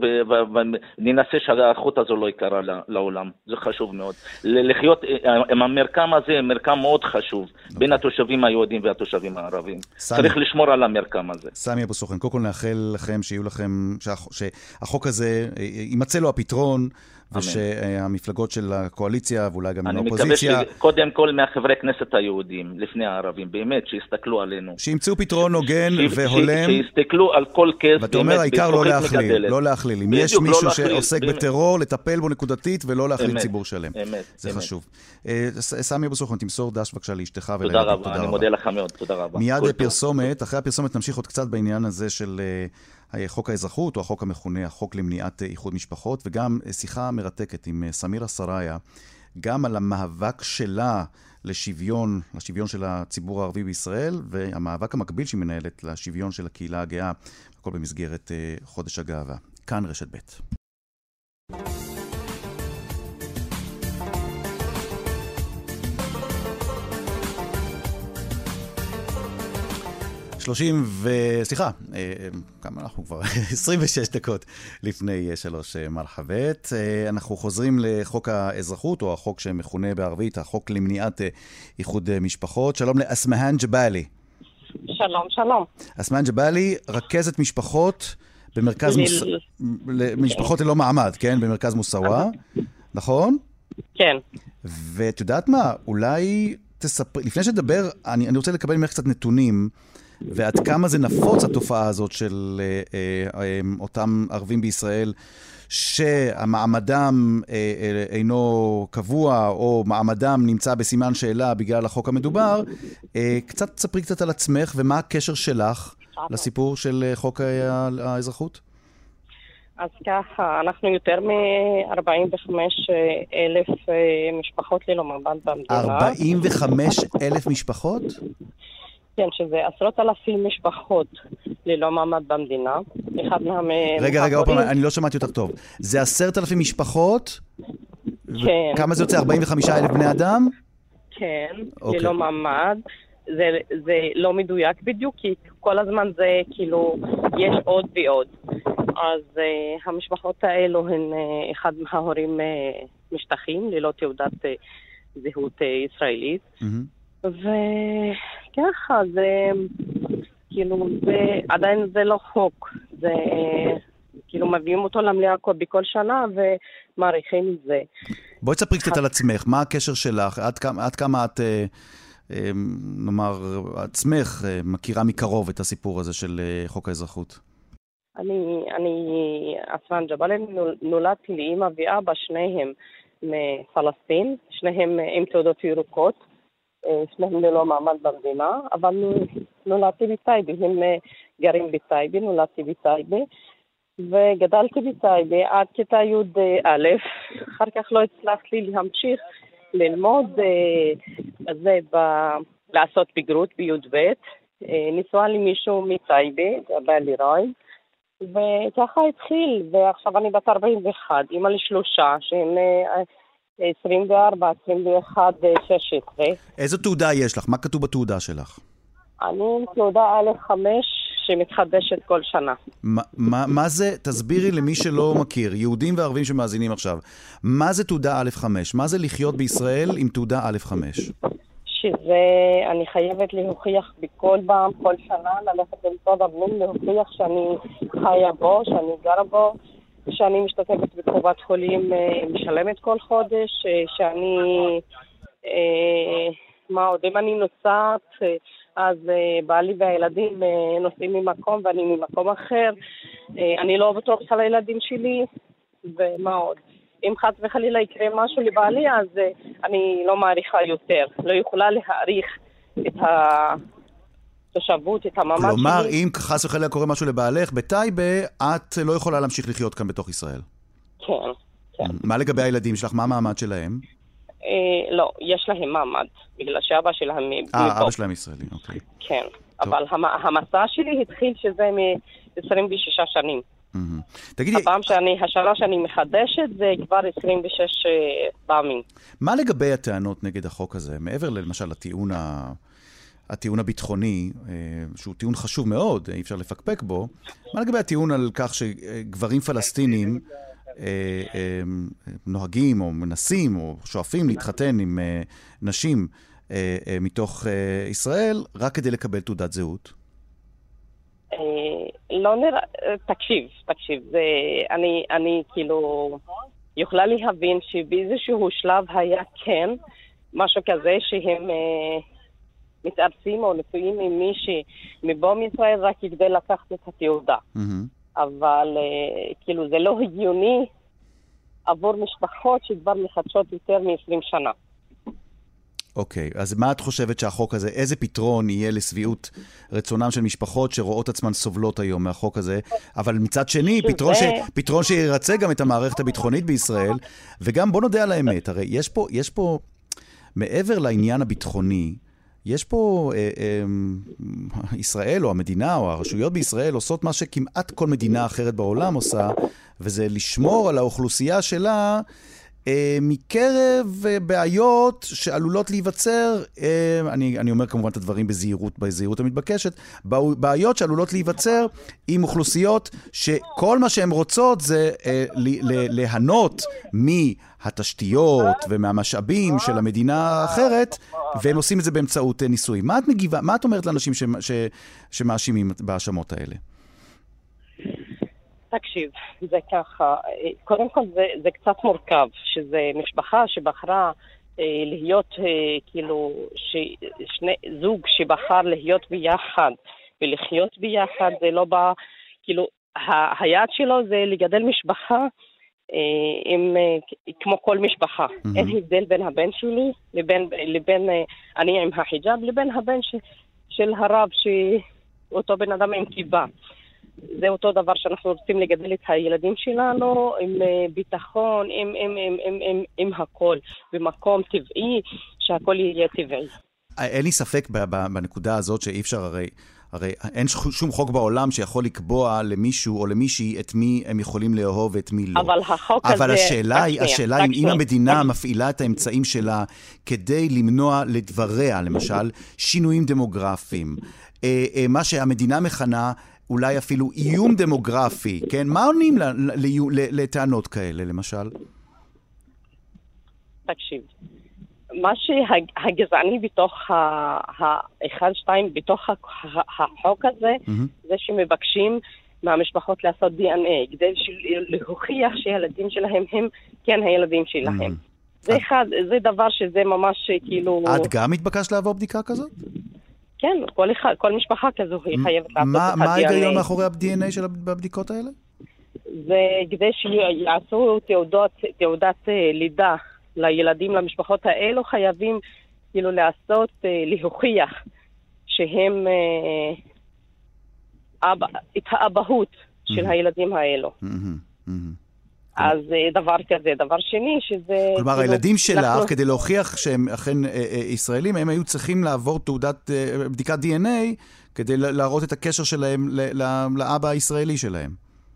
וננסה שהחוט הזו לא יקרה לעולם. זה חשוב מאוד. לחיות אה, עם המרקם הזה, מרקם מאוד חשוב, בין התושבים היהודים והתושבים הערבים. סמי. צריך לשמור על המרקם הזה. סמי אבו סוכן, קודם כל נאחל לכם שיהיו לכם, שהח- שהחוק הזה, אה, יימצא לו הפתרון, ושהמפלגות של הקואליציה, ואולי גם אני מקווה האופוזיציה, שקודם כל מהחברי כנסת היהודים, לפני הערבים, באמת, שיסתכלו עלינו. שימצאו פתרון הוגן ש- ש- והולם. שיסתכלו על כל קייס, ואתה אומר, העיקר לא להכליל, מגדלת. לא להכליל. אם יש לא מישהו להכליל, שעוסק באמת. בטרור, לטפל בו נקודתית ולא להכליל ציבור שלם. אמת, זה. חשוב. אה, סמי אבו סוכן, תמסור דש בבקשה לאשתך תודה ולילדים. רבה, אני מודה לך מאוד, תודה רבה. מיד. פרסומת, אחרי הפרסומת נמשיך עוד קצת בעניין הזה של אה, חוק האזרחות, או החוק המכונה החוק למניעת אה, איחוד משפחות, וגם אה, שיחה מרתקת עם אה, סמירה סראיה, גם על המאבק שלה לשוויון, לשוויון של הציבור הערבי בישראל, והמאבק המקביל שהיא מנהלת לשוויון של הקהילה הגאה, הכל במסגרת חודש הגאווה. כאן רשת ב'. שלושים ו... סליחה, אה, כמה אנחנו כבר? 26 דקות לפני אה, שלוש אה, מרחבת. אה, אנחנו חוזרים לחוק האזרחות, או החוק שמכונה בערבית, החוק למניעת אה, איחוד אה, משפחות. שלום לאסמהאן ג'באלי. שלום, שלום. אסמהאן ג'באלי, רכזת משפחות במרכז... ל- מוס... למשפחות ללא מעמד, כן? במרכז מוסאווה, נכון? כן. ואת יודעת מה, אולי תספרי, לפני שתדבר, אני, אני רוצה לקבל ממך קצת נתונים, ועד כמה זה נפוץ התופעה הזאת של אה, אה, אה, אותם ערבים בישראל, שהמעמדם אה, אה, אינו קבוע, או מעמדם נמצא בסימן שאלה בגלל החוק המדובר. אה, קצת תספרי קצת על עצמך, ומה הקשר שלך לסיפור של אה, חוק האזרחות? אז ככה, אנחנו יותר מ-45 אלף אה, משפחות ללא מעמד במדינה. 45 אלף משפחות? כן, שזה עשרות אלפים משפחות ללא מעמד במדינה. אחד מה... רגע, רגע, עוד פעם, אני לא שמעתי אותך טוב. זה עשרת אלפים משפחות? כן. כמה זה יוצא? 45 אלף בני אדם? כן, אוקיי. ללא מעמד. זה, זה לא מדויק בדיוק, כי כל הזמן זה כאילו, יש עוד ועוד. אז uh, המשפחות האלו הן, uh, אחד מההורים uh, משטחים, ללא תעודת uh, זהות uh, ישראלית. וככה, זה כאילו, זה עדיין זה לא חוק. זה כאילו מביאים אותו למליאה כל- בכל שנה ומעריכים את זה. בואי תספרי קצת על עצמך, מה הקשר שלך? עד כמה, עד כמה את, אה, נאמר, עצמך אה, מכירה מקרוב את הסיפור הזה של אה, חוק האזרחות? אני, אני, אסרן ג'באלי, נול- נולדתי לאימא ואבא, שניהם מפלסטין, שניהם עם תעודות ירוקות, אה, שניהם ללא מעמד במדינה, אבל נולדתי בטייבה, הם אה, גרים בטייבה, נולדתי בטייבה, וגדלתי בטייבה עד כיתה י"א, אחר כך לא הצלחתי להמשיך ללמוד, אה, זה ב... לעשות בגרות בי"ב, אה, נשואה למישהו מטייבה, ג'באלי ראי, וככה התחיל, ועכשיו אני בת 41, אימא לשלושה, שהם אה, 24, 21, 16. איזו תעודה יש לך? מה כתוב בתעודה שלך? אני עם תעודה א'5 שמתחדשת כל שנה. מה, מה, מה זה, תסבירי למי שלא מכיר, יהודים וערבים שמאזינים עכשיו, מה זה תעודה א'5? מה זה לחיות בישראל עם תעודה א'5? שזה, אני חייבת להוכיח בכל פעם, כל שנה, ללכת למשרד הפנים, להוכיח שאני חיה בו, שאני גרה בו, שאני משתתפת בקופת חולים, אה, משלמת כל חודש, אה, שאני, אה, מה עוד, אם אני נוסעת, אז אה, בעלי והילדים אה, נוסעים ממקום ואני ממקום אחר, אה, אני לא בטוחה לילדים שלי, ומה עוד. אם חס וחלילה יקרה משהו לבעלי, אז אה, אני לא מעריכה יותר. לא יכולה להעריך את התושבות, את המעמד כלומר, שלי. אם חס וחלילה קורה משהו לבעלך בטייבה, את לא יכולה להמשיך לחיות כאן בתוך ישראל. כן. מה לגבי הילדים שלך? מה המעמד שלהם? אה, לא, יש להם מעמד, בגלל שאבא שלהם אה. אבא שלהם ישראלי, אוקיי. כן. אבל המ- המסע שלי התחיל שזה מ-26 שנים. תגידי, הפעם שאני, השנה שאני מחדשת זה כבר 26 אה, פעמים. מה לגבי הטענות נגד החוק הזה? מעבר למשל לטיעון ה... הטיעון הביטחוני, אה, שהוא טיעון חשוב מאוד, אי אפשר לפקפק בו, מה לגבי הטיעון על כך שגברים פלסטינים נוהגים או מנסים או שואפים להתחתן עם אה, נשים אה, אה, מתוך אה, ישראל רק כדי לקבל תעודת זהות? אה, לא נראה, אה, תקשיב, תקשיב, זה, אני, אני כאילו יכולה להבין שבאיזשהו שלב היה כן משהו כזה שהם אה, מתארסים או נשואים עם מישהי מבוא מישראל רק כדי לקחת את התעודה. מהמם. אבל אה, כאילו זה לא הגיוני עבור משפחות שכבר מחדשות יותר מ-20 שנה. אוקיי, אז מה את חושבת שהחוק הזה, איזה פתרון יהיה לשביעות רצונם של משפחות שרואות עצמן סובלות היום מהחוק הזה, אבל מצד שני, שזה- פתרון, ש... פתרון שירצה גם את המערכת הביטחונית בישראל, וגם בוא נודה על האמת, הרי יש פה, יש פה, מעבר לעניין הביטחוני, יש פה, אה, אה, ישראל או המדינה או הרשויות בישראל עושות מה שכמעט כל מדינה אחרת בעולם עושה, וזה לשמור על האוכלוסייה שלה אה, מקרב אה, בעיות שעלולות להיווצר, אה, אני, אני אומר כמובן את הדברים בזהירות, בזהירות המתבקשת, בעיות שעלולות להיווצר עם אוכלוסיות שכל מה שהן רוצות זה אה, ליהנות מהתשתיות ומהמשאבים של המדינה האחרת, והם עושים את זה באמצעות אה, נישואים. מה את מגיבה, מה את אומרת לאנשים שמאשימים בהאשמות האלה? תקשיב, זה ככה, אה, קודם כל זה, זה קצת מורכב, שזה משפחה שבחרה אה, להיות אה, כאילו, ש, שני, זוג שבחר להיות ביחד ולחיות ביחד, זה לא בא, כאילו, ה, היעד שלו זה לגדל משפחה אה, עם, אה, כמו כל משפחה. מהמם. אין הבדל בין הבן שלי לבין, לבין אה, אני עם החיג'אב לבין הבן ש, של הרב, שאותו בן אדם עם כיפה. זה אותו דבר שאנחנו רוצים לגדל את הילדים שלנו עם אה, ביטחון, עם, עם, עם, עם, עם, עם הכל, במקום טבעי, שהכל יהיה טבעי. אין לי ספק בנקודה הזאת שאי אפשר הרי... הרי אין שום חוק בעולם שיכול לקבוע למישהו או למישהי את מי הם יכולים לאהוב ואת מי לא. אבל החוק הזה... אבל השאלה היא, השאלה רק אם. המדינה מפעילה את האמצעים שלה כדי למנוע לדבריה, למשל, שינויים דמוגרפיים, אה, אה, מה שהמדינה מכנה אולי אפילו איום דמוגרפי, כן? מה עונים לטענות כאלה, למשל? תקשיב, מה שהגזעני בתוך האחד, שתיים, בתוך ה- החוק הזה, זה שמבקשים מהמשפחות לעשות DNA, כדי להוכיח שהילדים שלהם הם כן הילדים שלהם. זה אחד, זה דבר שזה ממש כאילו... את גם התבקשת לעבור בדיקה כזאת? כן, כל, אחד, כל משפחה כזו היא חייבת לעשות מה את מה ההיגיון. מאחורי ה-DNA של הב- הבדיקות האלה? זה כדי שיעשו תעודות, תעודת אה, לידה לילדים, למשפחות האלו, חייבים כאילו לעשות, אה, להוכיח שהם, אה, אבא, את האבהות של הילדים האלו. אז אה, דבר כזה. דבר שני, שזה... כלומר, כאילו, הילדים שלך, אנחנו- כדי להוכיח שהם אכן אה, אה, ישראלים, הם היו צריכים לעבור תעודת, אה, בדיקת DNA כדי להראות את הקשר שלהם ל- ל- לאבא הישראלי שלהם.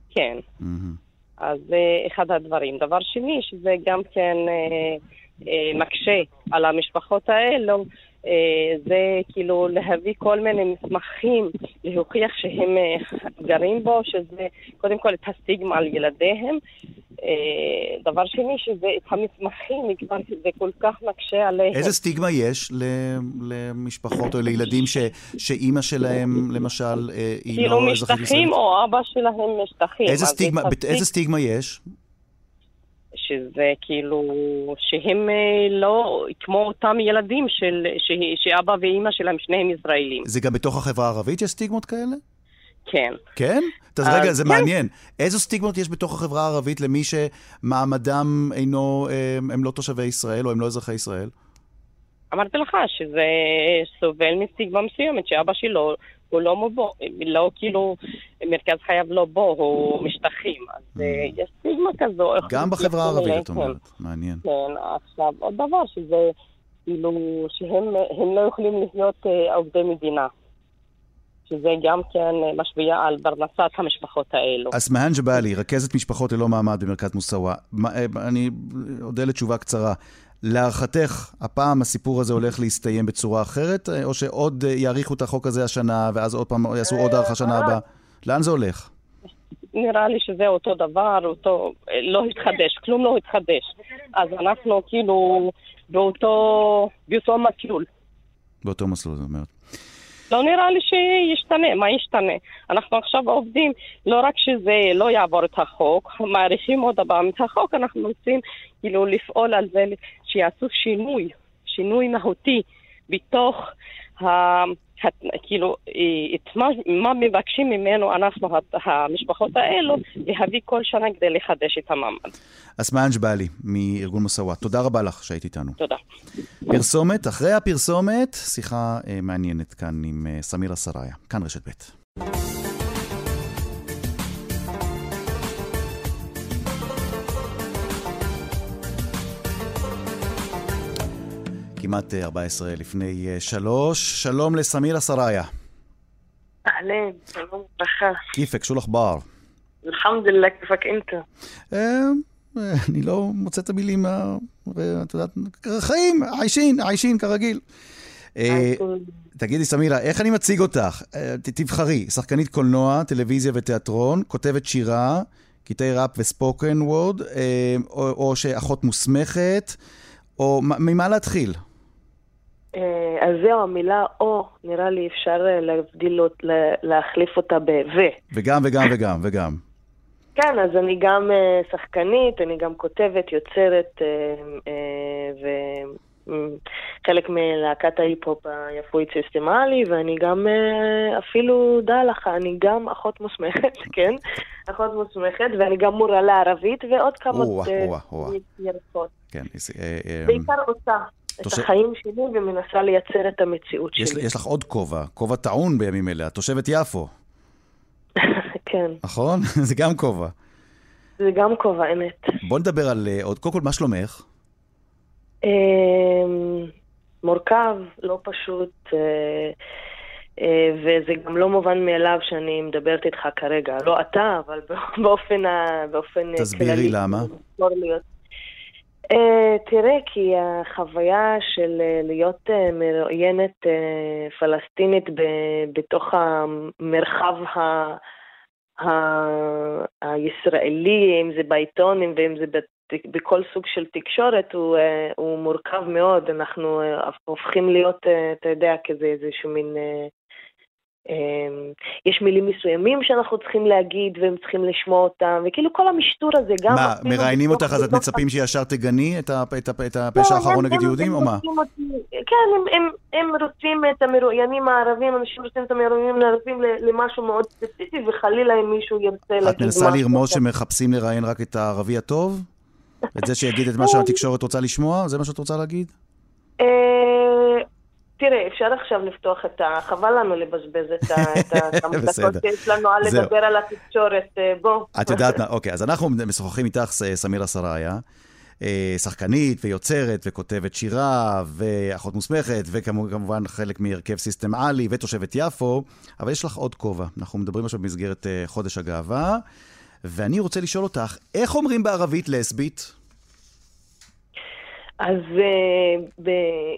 כן. מהמם. אז זה אחד הדברים. דבר שני, שזה גם כן אה, אה, מקשה על המשפחות האלו אה, זה כאילו להביא כל מיני מסמכים, להוכיח שהם אה, גרים בו, שזה קודם כל את הסטיגמה על ילדיהם. אה, דבר שני, שזה את המסמכים, כבר זה כל כך מקשה עליהם. איזה סטיגמה יש למשפחות או לילדים ש- שאימא שלהם, למשל, אה, היא כאילו לא אזרחית משטחים, ישראלית? או אבא שלהם משטחים. איזה סטיגמה, איזה סטיגמה יש? שזה כאילו, שהם אה, לא כמו אותם ילדים של, ש, שאבא ואימא שלהם שניהם ישראלים. זה גם בתוך החברה הערבית יש סטיגמות כאלה? כן. כן? אז אה, רגע, זה כן. מעניין. איזה סטיגמות יש בתוך החברה הערבית למי שמעמדם אינו, הם, הם לא תושבי ישראל או הם לא אזרחי ישראל? אמרתי לך שזה סובל מסטיגמה מסוימת, שאבא שלו הוא לא מבוא, לא כאילו, מרכז חייו לא בו, הוא משטחים. אז אה, יש סטיגמה כזו. Mm. גם בחברה מתייחסים הערבית. את אומרת. מעניין. כן, עכשיו עוד דבר, שזה כאילו, שהם הם לא יכולים להיות אה, עובדי מדינה. שזה גם כן אה, משפיע על פרנסת המשפחות האלו. אסמהאן ג'באלי, רכזת משפחות ללא מעמד במרכז מוסאווה. אני אודה לתשובה קצרה. להערכתך, הפעם הסיפור הזה הולך להסתיים בצורה אחרת, אה, או שעוד אה, יאריכו את החוק הזה השנה, ואז עוד פעם יעשו עוד הארכה שנה הבאה? לאן זה הולך? נראה לי שזה אותו דבר, אותו, לא התחדש, כלום לא התחדש. אז אנחנו כאילו באותו, באותו מסלול. באותו מסלול, זאת אומרת. לא נראה לי שישתנה, מה ישתנה? אנחנו עכשיו עובדים, לא רק שזה לא יעבור את החוק, מעריכים עוד פעם את החוק, אנחנו רוצים כאילו לפעול על זה שיעשו שינוי, שינוי מהותי בתוך ה... כאילו, אה, את מה, מה מבקשים ממנו אנחנו, המשפחות האלו, להביא כל שנה כדי לחדש את המעמד. אסמהאן ג'באלי, מארגון מוסאווה. תודה רבה לך שהיית איתנו. תודה. פרסומת, אחרי הפרסומת, שיחה אה, מעניינת כאן עם אה, סמירה סראיה. כאן רשת ב'. כמעט אה, 14 לפני אה, שלוש. שלום לסמיר אסריה. אהלן, שלום לך. כיפק, שולח בר. אלחמדוללה, כיפק אינטה. אמ, אה, אני לא מוצא את המילים, את יודעת, חיים, עיישין, עיישין כרגיל. אוקיי. תגידי, סמירה, איך אני מציג אותך? תבחרי, שחקנית קולנוע, טלוויזיה ותיאטרון, כותבת שירה, קטעי ראפ וספוקן וורד, או שאחות מוסמכת, או ממה להתחיל? אה, אז זהו, המילה או, נראה לי אפשר אה, להבדיל, להחליף אותה ב-ו. וגם וגם וגם וגם. כן, אז אני גם אה, שחקנית, אני גם כותבת, יוצרת, וחלק מלהקת ההיפ-הופ היפואית סיסטמלי, ואני גם אפילו, דע לך, אני גם אחות מוסמכת, כן? אחות מוסמכת, ואני גם מורה לערבית, ועוד כמה. ירקות. כן, בעיקר עושה את תושב- החיים שלי ומנסה לייצר את המציאות יש, שלי. יש לך עוד כובע, כובע טעון בימים אלה, את תושבת יפו, כן, נכון? זה גם כובע. זה גם כובע אמת. בוא נדבר על אה, עוד, קודם כל, מה שלומך? אמ, מורכב, לא פשוט, אה, אה, וזה גם לא מובן מאליו שאני מדברת איתך כרגע. לא אתה, אבל באופן ה- באופן תסבירי. למה. אה, תראה, כי החוויה של אה, להיות אה, מרואיינת פלסטינית ב- בתוך המרחב ה... ה- הישראלי, אם זה בעיתונים ואם זה בת- בכל סוג של תקשורת, הוא, הוא מורכב מאוד. אנחנו הופכים להיות, אתה יודע, כזה איזשהו מין... אה, אה, יש מילים מסוימים שאנחנו צריכים להגיד והם צריכים לשמוע אותם, וכאילו כל המשטור הזה גם... מה, מראיינים אותך אז את מצפים שישר תגני את את הפשע לא, האחרון נגד יהודים, או מה? כן, הם, רוצים את המרואיינים הערבים, אנשים רוצים את המרואיינים הערבים למשהו מאוד ספציפי, וחלילה אם מישהו ירצה להגיד את מנסה לרמוז. שמחפשים לראיין רק את הערבי הטוב? את זה שיגיד את מה שהתקשורת רוצה לשמוע? זה מה שאת רוצה להגיד? אה, תראה, אפשר עכשיו לפתוח את ה... חבל לנו לבזבז את ה- את ה- כמה בסדר. דקות שיש לנו על. לדבר על התקשורת, אה, בוא. את יודעת מה, אוקיי, אז אנחנו משוחחים איתך, ס- סמירה סראיה, אה, שחקנית ויוצרת וכותבת שירה ואחות מוסמכת, וכמובן חלק מהרכב סיסטם עלי ותושבת יפו, אבל יש לך עוד כובע. אנחנו מדברים עכשיו במסגרת אה, חודש הגאווה, ואני רוצה לשאול אותך, איך אומרים בערבית לסבית? אז uh, ב-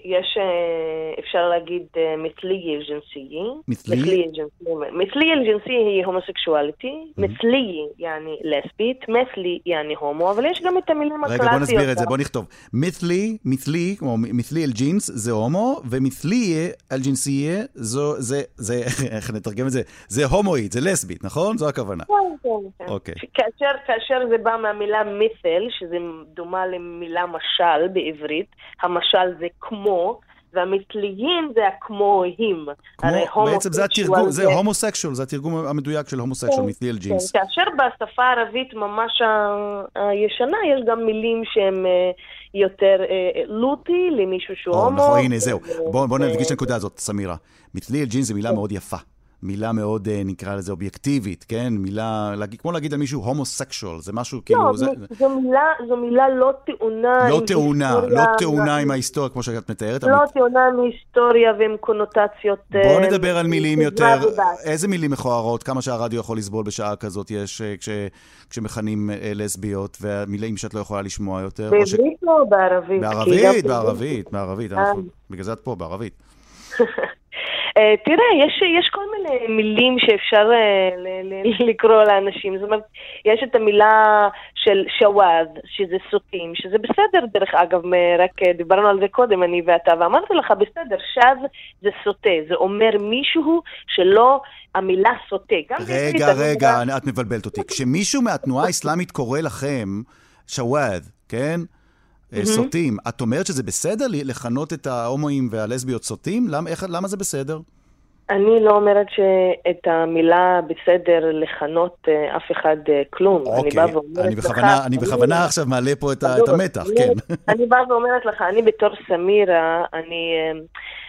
יש, uh, אפשר להגיד, אה, מצלי אג'נסי. מצלי? מצלי אלג'נסי היא הומוסקשואליטי, mhm. מצלי יעני לסבית, מצלי יעני הומו, אבל יש גם את המילים הקלאסיות. רגע, בוא נסביר את זה, בוא נכתוב. מצלי, מצלי, כמו מצלי אג'נס, זה הומו, ומצלי אג'נסי זו, זה, זה, איך נתרגם את זה? זה הומואית, זה לסבית, נכון? זו הכוונה. כן, כן. כן. אוקיי. כאשר זה בא מהמילה מיתל, שזה דומה למילה משל המשל זה כמו, והמתליין זה הכמוהים. הרי כמו, בעצם זה התרגום, זה הומוסקשול, זה התרגום המדויק של הומוסקשול, כן, מת'לי אל ג'ינס. כן, כאשר בשפה הערבית ממש הישנה יש גם מילים שהן אה, יותר אה, לוטי למישהו שהוא או, הומו. נכון, הנה, זהו. ו- בואו נדגיש את הנקודה הזאת, סמירה. מת'לי אל ג'ינס זה מילה מאוד יפה. מילה מאוד, אה, נקרא לזה, אובייקטיבית, כן? מילה, כמו להגיד על מישהו הומוסקשואל, זה משהו כאילו... לא, זה, זו- זו מילה, זו מילה לא טעונה. לא טעונה, לא טעונה עם ההיסטוריה, כמו שאת מתארת. לא טעונה עם היסטוריה ועם קונוטציות. בואו אה, נדבר על מילים יותר. איזה מילים מכוערות, כמה שהרדיו יכול לסבול בשעה כזאת יש אה, כש, כשמכנים לסביות, והמילים שאת לא יכולה לשמוע יותר. בעברית או בערבית? בערבית, בערבית, בערבית, בגלל זה את פה, בערבית. אה, תראה, יש, יש כל מיני מילים שאפשר אה, ל- ל- לקרוא לאנשים. זאת אומרת, יש את המילה של שוואד, שזה סוטים, שזה בסדר, דרך אגב, מ- רק אה, דיברנו על זה קודם, אני ואתה, ואמרתי לך, בסדר, שז זה סוטה, זה אומר מישהו שלא, המילה סוטה. בעברית רגע, המילה- רגע, את מבלבלת אותי. כשמישהו מהתנועה האסלאמית קורא לכם שוואד, כן? מהמם. סוטים, את אומרת שזה בסדר לכנות את ההומואים והלסביות סוטים? למ- איך- למה זה בסדר? אני לא אומרת שאת המילה בסדר לכנות אה, אף אחד אה, כלום. אני אוקיי, באה ואומרת אני לך... בכוונה- אני אני- בכוונה עכשיו מעלה פה את את המתח, אני- כן. אני באה ואומרת לך, אני בתור סמירה, אני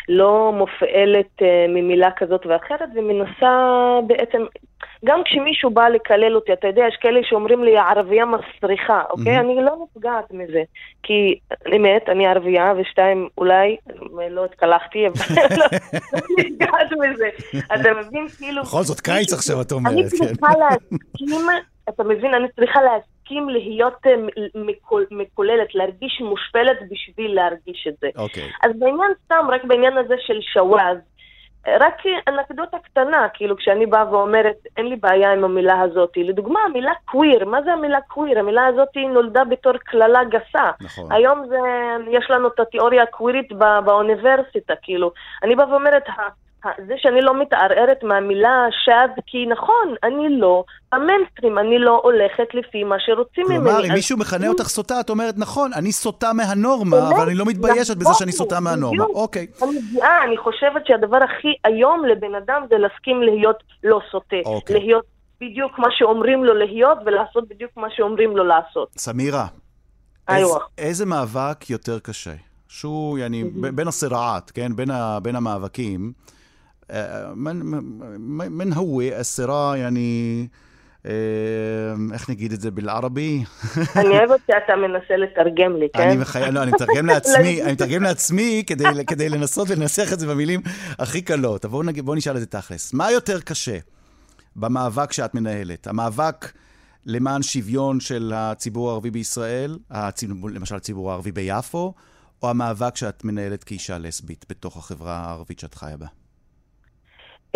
לא מופעלת ממילה כזאת ואחרת, ומנסה בעצם, גם כשמישהו בא לקלל אותי, אתה יודע, יש כאלה שאומרים לי, ערבייה מסריחה, אוקיי? מהמם. אני לא נפגעת מזה, כי אמת, אני ערבייה, ושתיים, אולי, לא התקלחתי, אבל לא לא נפגעת מזה. אתה מבין, כאילו... בכל זאת, קיץ עכשיו, את אני אומרת, כן. צריכה להסכים, אתה מבין, אני צריכה להסכים להיות אה, מקול- מקוללת, להרגיש מושפלת בשביל להרגיש את זה. אוקיי. אז בעניין סתם, רק בעניין הזה של שוואז, רק אנקדוטה קטנה, כאילו כשאני באה ואומרת, אין לי בעיה עם המילה הזאת. לדוגמה, המילה קוויר, מה זה המילה קוויר? המילה הזאת נולדה בתור קללה גסה. נכון. היום זה, יש לנו את התיאוריה הקווירית בא, באוניברסיטה, כאילו. אני באה ואומרת, זה שאני לא מתערערת מהמילה שד, כי נכון, אני לא, במיינסטרים, אני לא הולכת לפי מה שרוצים ממני. כלומר, אם מישהו מכנה אותך סוטה, את אומרת, נכון, אני סוטה מהנורמה? אבל אני לא מתביישת בזה שאני נכון, סוטה מהנורמה. אוקיי. אני גאה, אני חושבת שהדבר הכי איום לבן אדם זה להסכים להיות לא סוטה. אוקיי. להיות בדיוק מה שאומרים לו להיות ולעשות בדיוק מה שאומרים לו לעשות. סמירה, איזה מאבק יותר קשה? שהוא, יעני, בין הסרעת, כן? בין המאבקים. אה, من من من هو الصراع يعني אה, איך נגיד את זה בערבי? אני אוהבת שאתה מנסה לתרגם לי, כן? אני מחי... לא, אני מתרגם לעצמי, אני מתרגם לעצמי כדי, כדי לנסות ולנסח את זה במילים הכי קלות. אבל בואו נגיד- בואו נשאל את זה תכלס. מה יותר קשה במאבק שאת מנהלת? המאבק למען שוויון של הציבור הערבי בישראל, הציבור, למשל הציבור הערבי ביפו, או המאבק שאת מנהלת כאישה לסבית בתוך החברה הערבית שאת חיה בה?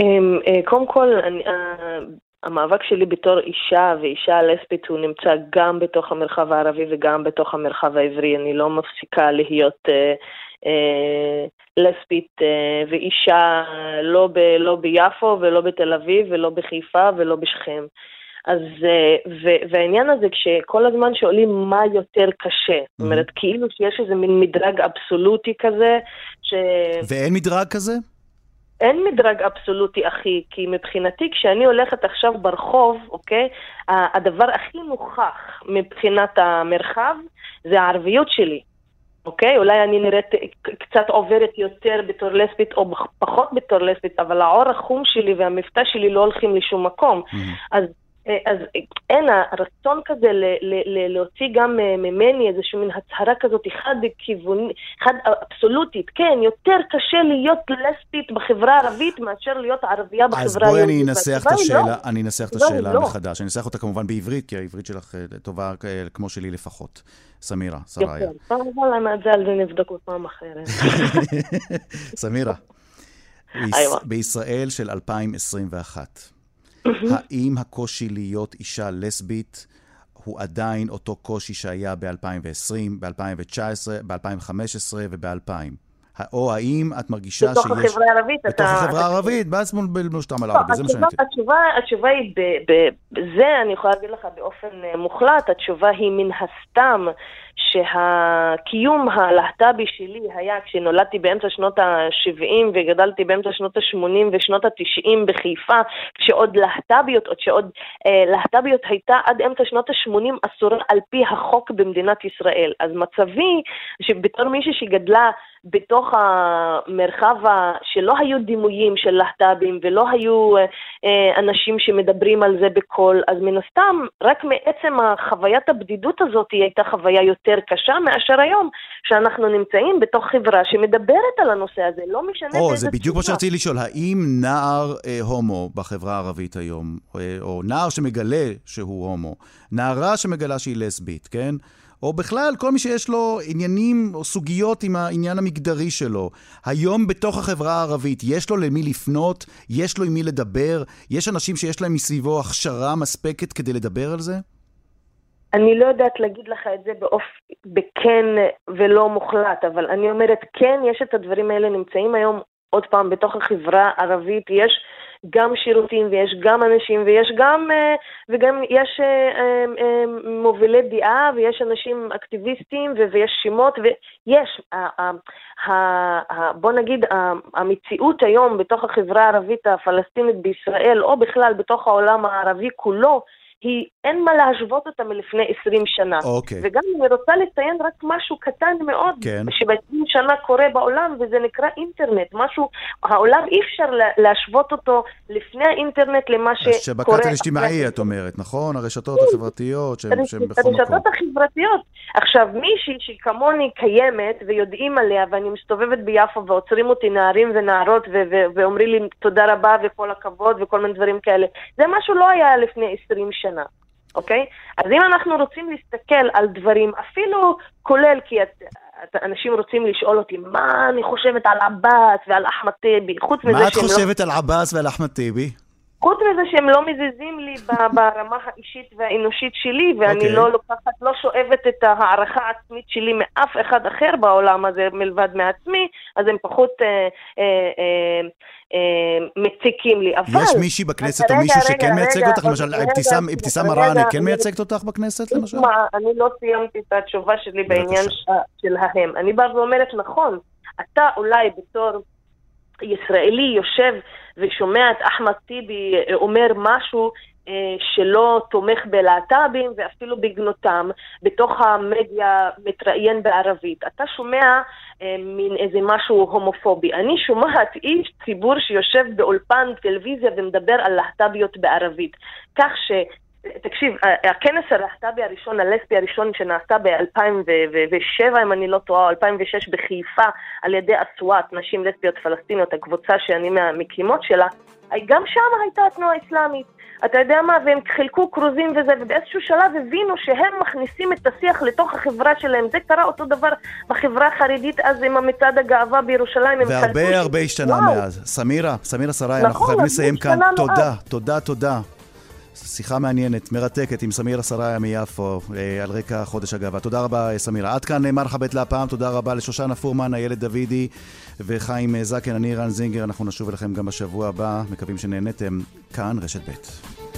אמ, אה, קודם כל, אני, אה, המאבק שלי בתור אישה ואישה לסבית הוא נמצא גם בתוך המרחב הערבי וגם בתוך המרחב העברי. אני לא מפסיקה להיות אה, אה, לסבית אה, ואישה לא, ב, לא ביפו ולא בתל אביב ולא בחיפה ולא בשכם. אז, אה, ו- והעניין הזה, כשכל הזמן שואלים מה יותר קשה, זאת אומרת, כאילו שיש איזה מין מדרג אבסולוטי כזה, ש... ואין מדרג כזה? אין מדרג אבסולוטי, אחי, כי מבחינתי, כשאני הולכת עכשיו ברחוב, אוקיי, הדבר הכי נוכח מבחינת המרחב זה הערביות שלי. אוקיי? אולי אני נראית קצת עוברת יותר בתור לסבית או פחות בתור לסבית, אבל העור החום שלי והמבטא שלי לא הולכים לשום מקום. אז אה, אז אין, הרצון כזה ל- ל- ל- להוציא גם אה, ממני איזושהי מין הצהרה כזאת חד כיוון, חד אבסולוטית, כן, יותר קשה להיות לסבית בחברה הערבית מאשר להיות ערבייה בחברה אז בואי אני היהודית. אנסח את היא לא. השאלה, אני אנסח את השאלה לא. מחדש. אני אנסח אותה כמובן בעברית, כי העברית שלך אה, טובה אה, כמו שלי לפחות. סמירה, סראיה. יפה, אבל את זה על זה נבדוק בפעם אחרת. סמירה. בישראל של 2021, האם הקושי להיות אישה לסבית הוא עדיין אותו קושי שהיה ב-2020, ב-2019, ב-2015 וב-2000? או האם את מרגישה שיש... בתוך החברה הערבית, אתה... בתוך החברה הערבית, באז מול בלמושתם על ערבי, זה מה שאני התשובה- התשובה, היא, ב- ב- בזה אני יכולה להגיד לך באופן אה, מוחלט, התשובה היא מן הסתם שהקיום הלהט"בי שלי היה כשנולדתי באמצע שנות ה-70 וגדלתי באמצע שנות ה-80 ושנות ה-90 בחיפה, כשעוד להט"ביות, עוד שעוד אה, להט"ביות הייתה עד אמצע שנות ה-80 אסורה על פי החוק במדינת ישראל. אז מצבי, שבתור מישהי שגדלה בתוך המרחב ה- שלא היו דימויים של להט"בים ולא היו אה, אה, אנשים שמדברים על זה בקול, אז מן הסתם, רק מעצם החוויית הבדידות הזאת היא הייתה חוויה יותר קשה מאשר היום, שאנחנו נמצאים בתוך חברה שמדברת על הנושא הזה, לא משנה או, באיזה זה בדיוק מה. שרציתי לשאול. האם נער אה, הומו בחברה הערבית היום, אה, או נער שמגלה שהוא הומו, נערה שמגלה שהיא לסבית, כן? או בכלל, כל מי שיש לו עניינים או סוגיות עם העניין המגדרי שלו, היום בתוך החברה הערבית, יש לו למי לפנות? יש לו עם מי לדבר? יש אנשים שיש להם מסביבו הכשרה מספקת כדי לדבר על זה? אני לא יודעת להגיד לך את זה באופ... בכן ולא מוחלט, אבל אני אומרת, כן, יש את הדברים האלה נמצאים היום, עוד פעם, בתוך החברה הערבית, יש גם שירותים ויש גם אנשים ויש גם, אה, וגם יש אה, אה, מובילי דעה ויש אנשים אקטיביסטים ויש שמות ויש, בוא נגיד, המציאות היום בתוך החברה הערבית הפלסטינית בישראל, או בכלל בתוך העולם הערבי כולו, היא, אין מה להשוות אותה מלפני 20 שנה. אוקיי. וגם אני רוצה לציין רק משהו קטן מאוד, כן. שב-20 שנה קורה בעולם, וזה נקרא אינטרנט. משהו, העולם אי אפשר לה- להשוות אותו לפני האינטרנט למה שקורה. שבקת אחרי- אל-אג'תימעי, את אומרת, נכון? הרשתות החברתיות שהן בכל מקום. הרשתות החברתיות. עכשיו, מישהי שכמוני קיימת ויודעים עליה, ואני מסתובבת ביפו ועוצרים אותי נערים ונערות ואומרים לי תודה רבה וכל הכבוד וכל מיני דברים כאלה, זה משהו לא היה לפני 20 שנה. אוקיי? אז אם אנחנו רוצים להסתכל על דברים, אפילו כולל, כי את, את, אנשים רוצים לשאול אותי, מה אני חושבת על עבאס ועל אחמד טיבי, חוץ מזה מה את שהם לא... חושבת על עבאס ועל אחמד טיבי? חוץ מזה שהם לא מזיזים לי ברמה האישית והאנושית שלי, ואני אוקיי. לא לוקחת, לא שואבת את ההערכה העצמית שלי מאף אחד אחר בעולם הזה מלבד מעצמי, אז הם פחות אה, אה, אה, אה, מציקים לי. אבל... יש מישהי בכנסת או רגע, מישהו רגע, שכן מייצג רגע, אותך? למשל, רגע, אבתיסאם- רגע, אבתיסאם רגע, מראענה כן מייצגת אותך בכנסת, למשל? תשמע, אני לא סיימתי את התשובה שלי בעניין ש- של ההם. אני באה ואומרת, נכון, אתה אולי בתור ישראלי יושב ושומע את אחמד טיבי אה, אומר משהו אה, שלא תומך בלהט"בים ואפילו בגנותם, בתוך המדיה מתראיין בערבית. אתה שומע אה, מין איזה משהו הומופובי. אני שומעת איש ציבור שיושב באולפן טלוויזיה ומדבר על להט"ביות בערבית. כך ש... תקשיב, הכנס הלהט"בי הראשון, הלסבי הראשון שנעשה ב-2007, אם אני לא טועה, או 2006 בחיפה, על ידי אסואט, נשים לסביות פלסטיניות, הקבוצה שאני מהמקימות שלה, גם שם הייתה התנועה האסלאמית. אתה יודע מה, והם חילקו כרוזים וזה, ובאיזשהו שלב הבינו שהם מכניסים את השיח לתוך החברה שלהם. זה קרה אותו דבר בחברה החרדית אז עם המצעד הגאווה בירושלים. והרבה הרבה השתנה וואו, מאז. סמירה, סמירה אנחנו נכון, חייבים הרבה לסיים כאן. השתנה תודה, מאז. תודה, תודה. שיחה מעניינת, מרתקת, עם סמירה סראיה מיפו, אה, על רקע חודש הגאווה. תודה רבה, אה, סמירה. עד כאן אה, מרחבת להפעם, תודה רבה לשושנה פורמן, איילת דוידי וחיים זקן, אני רן זינגר, אנחנו נשוב אליכם גם בשבוע הבא, מקווים שנהנתם. כאן רשת ב'.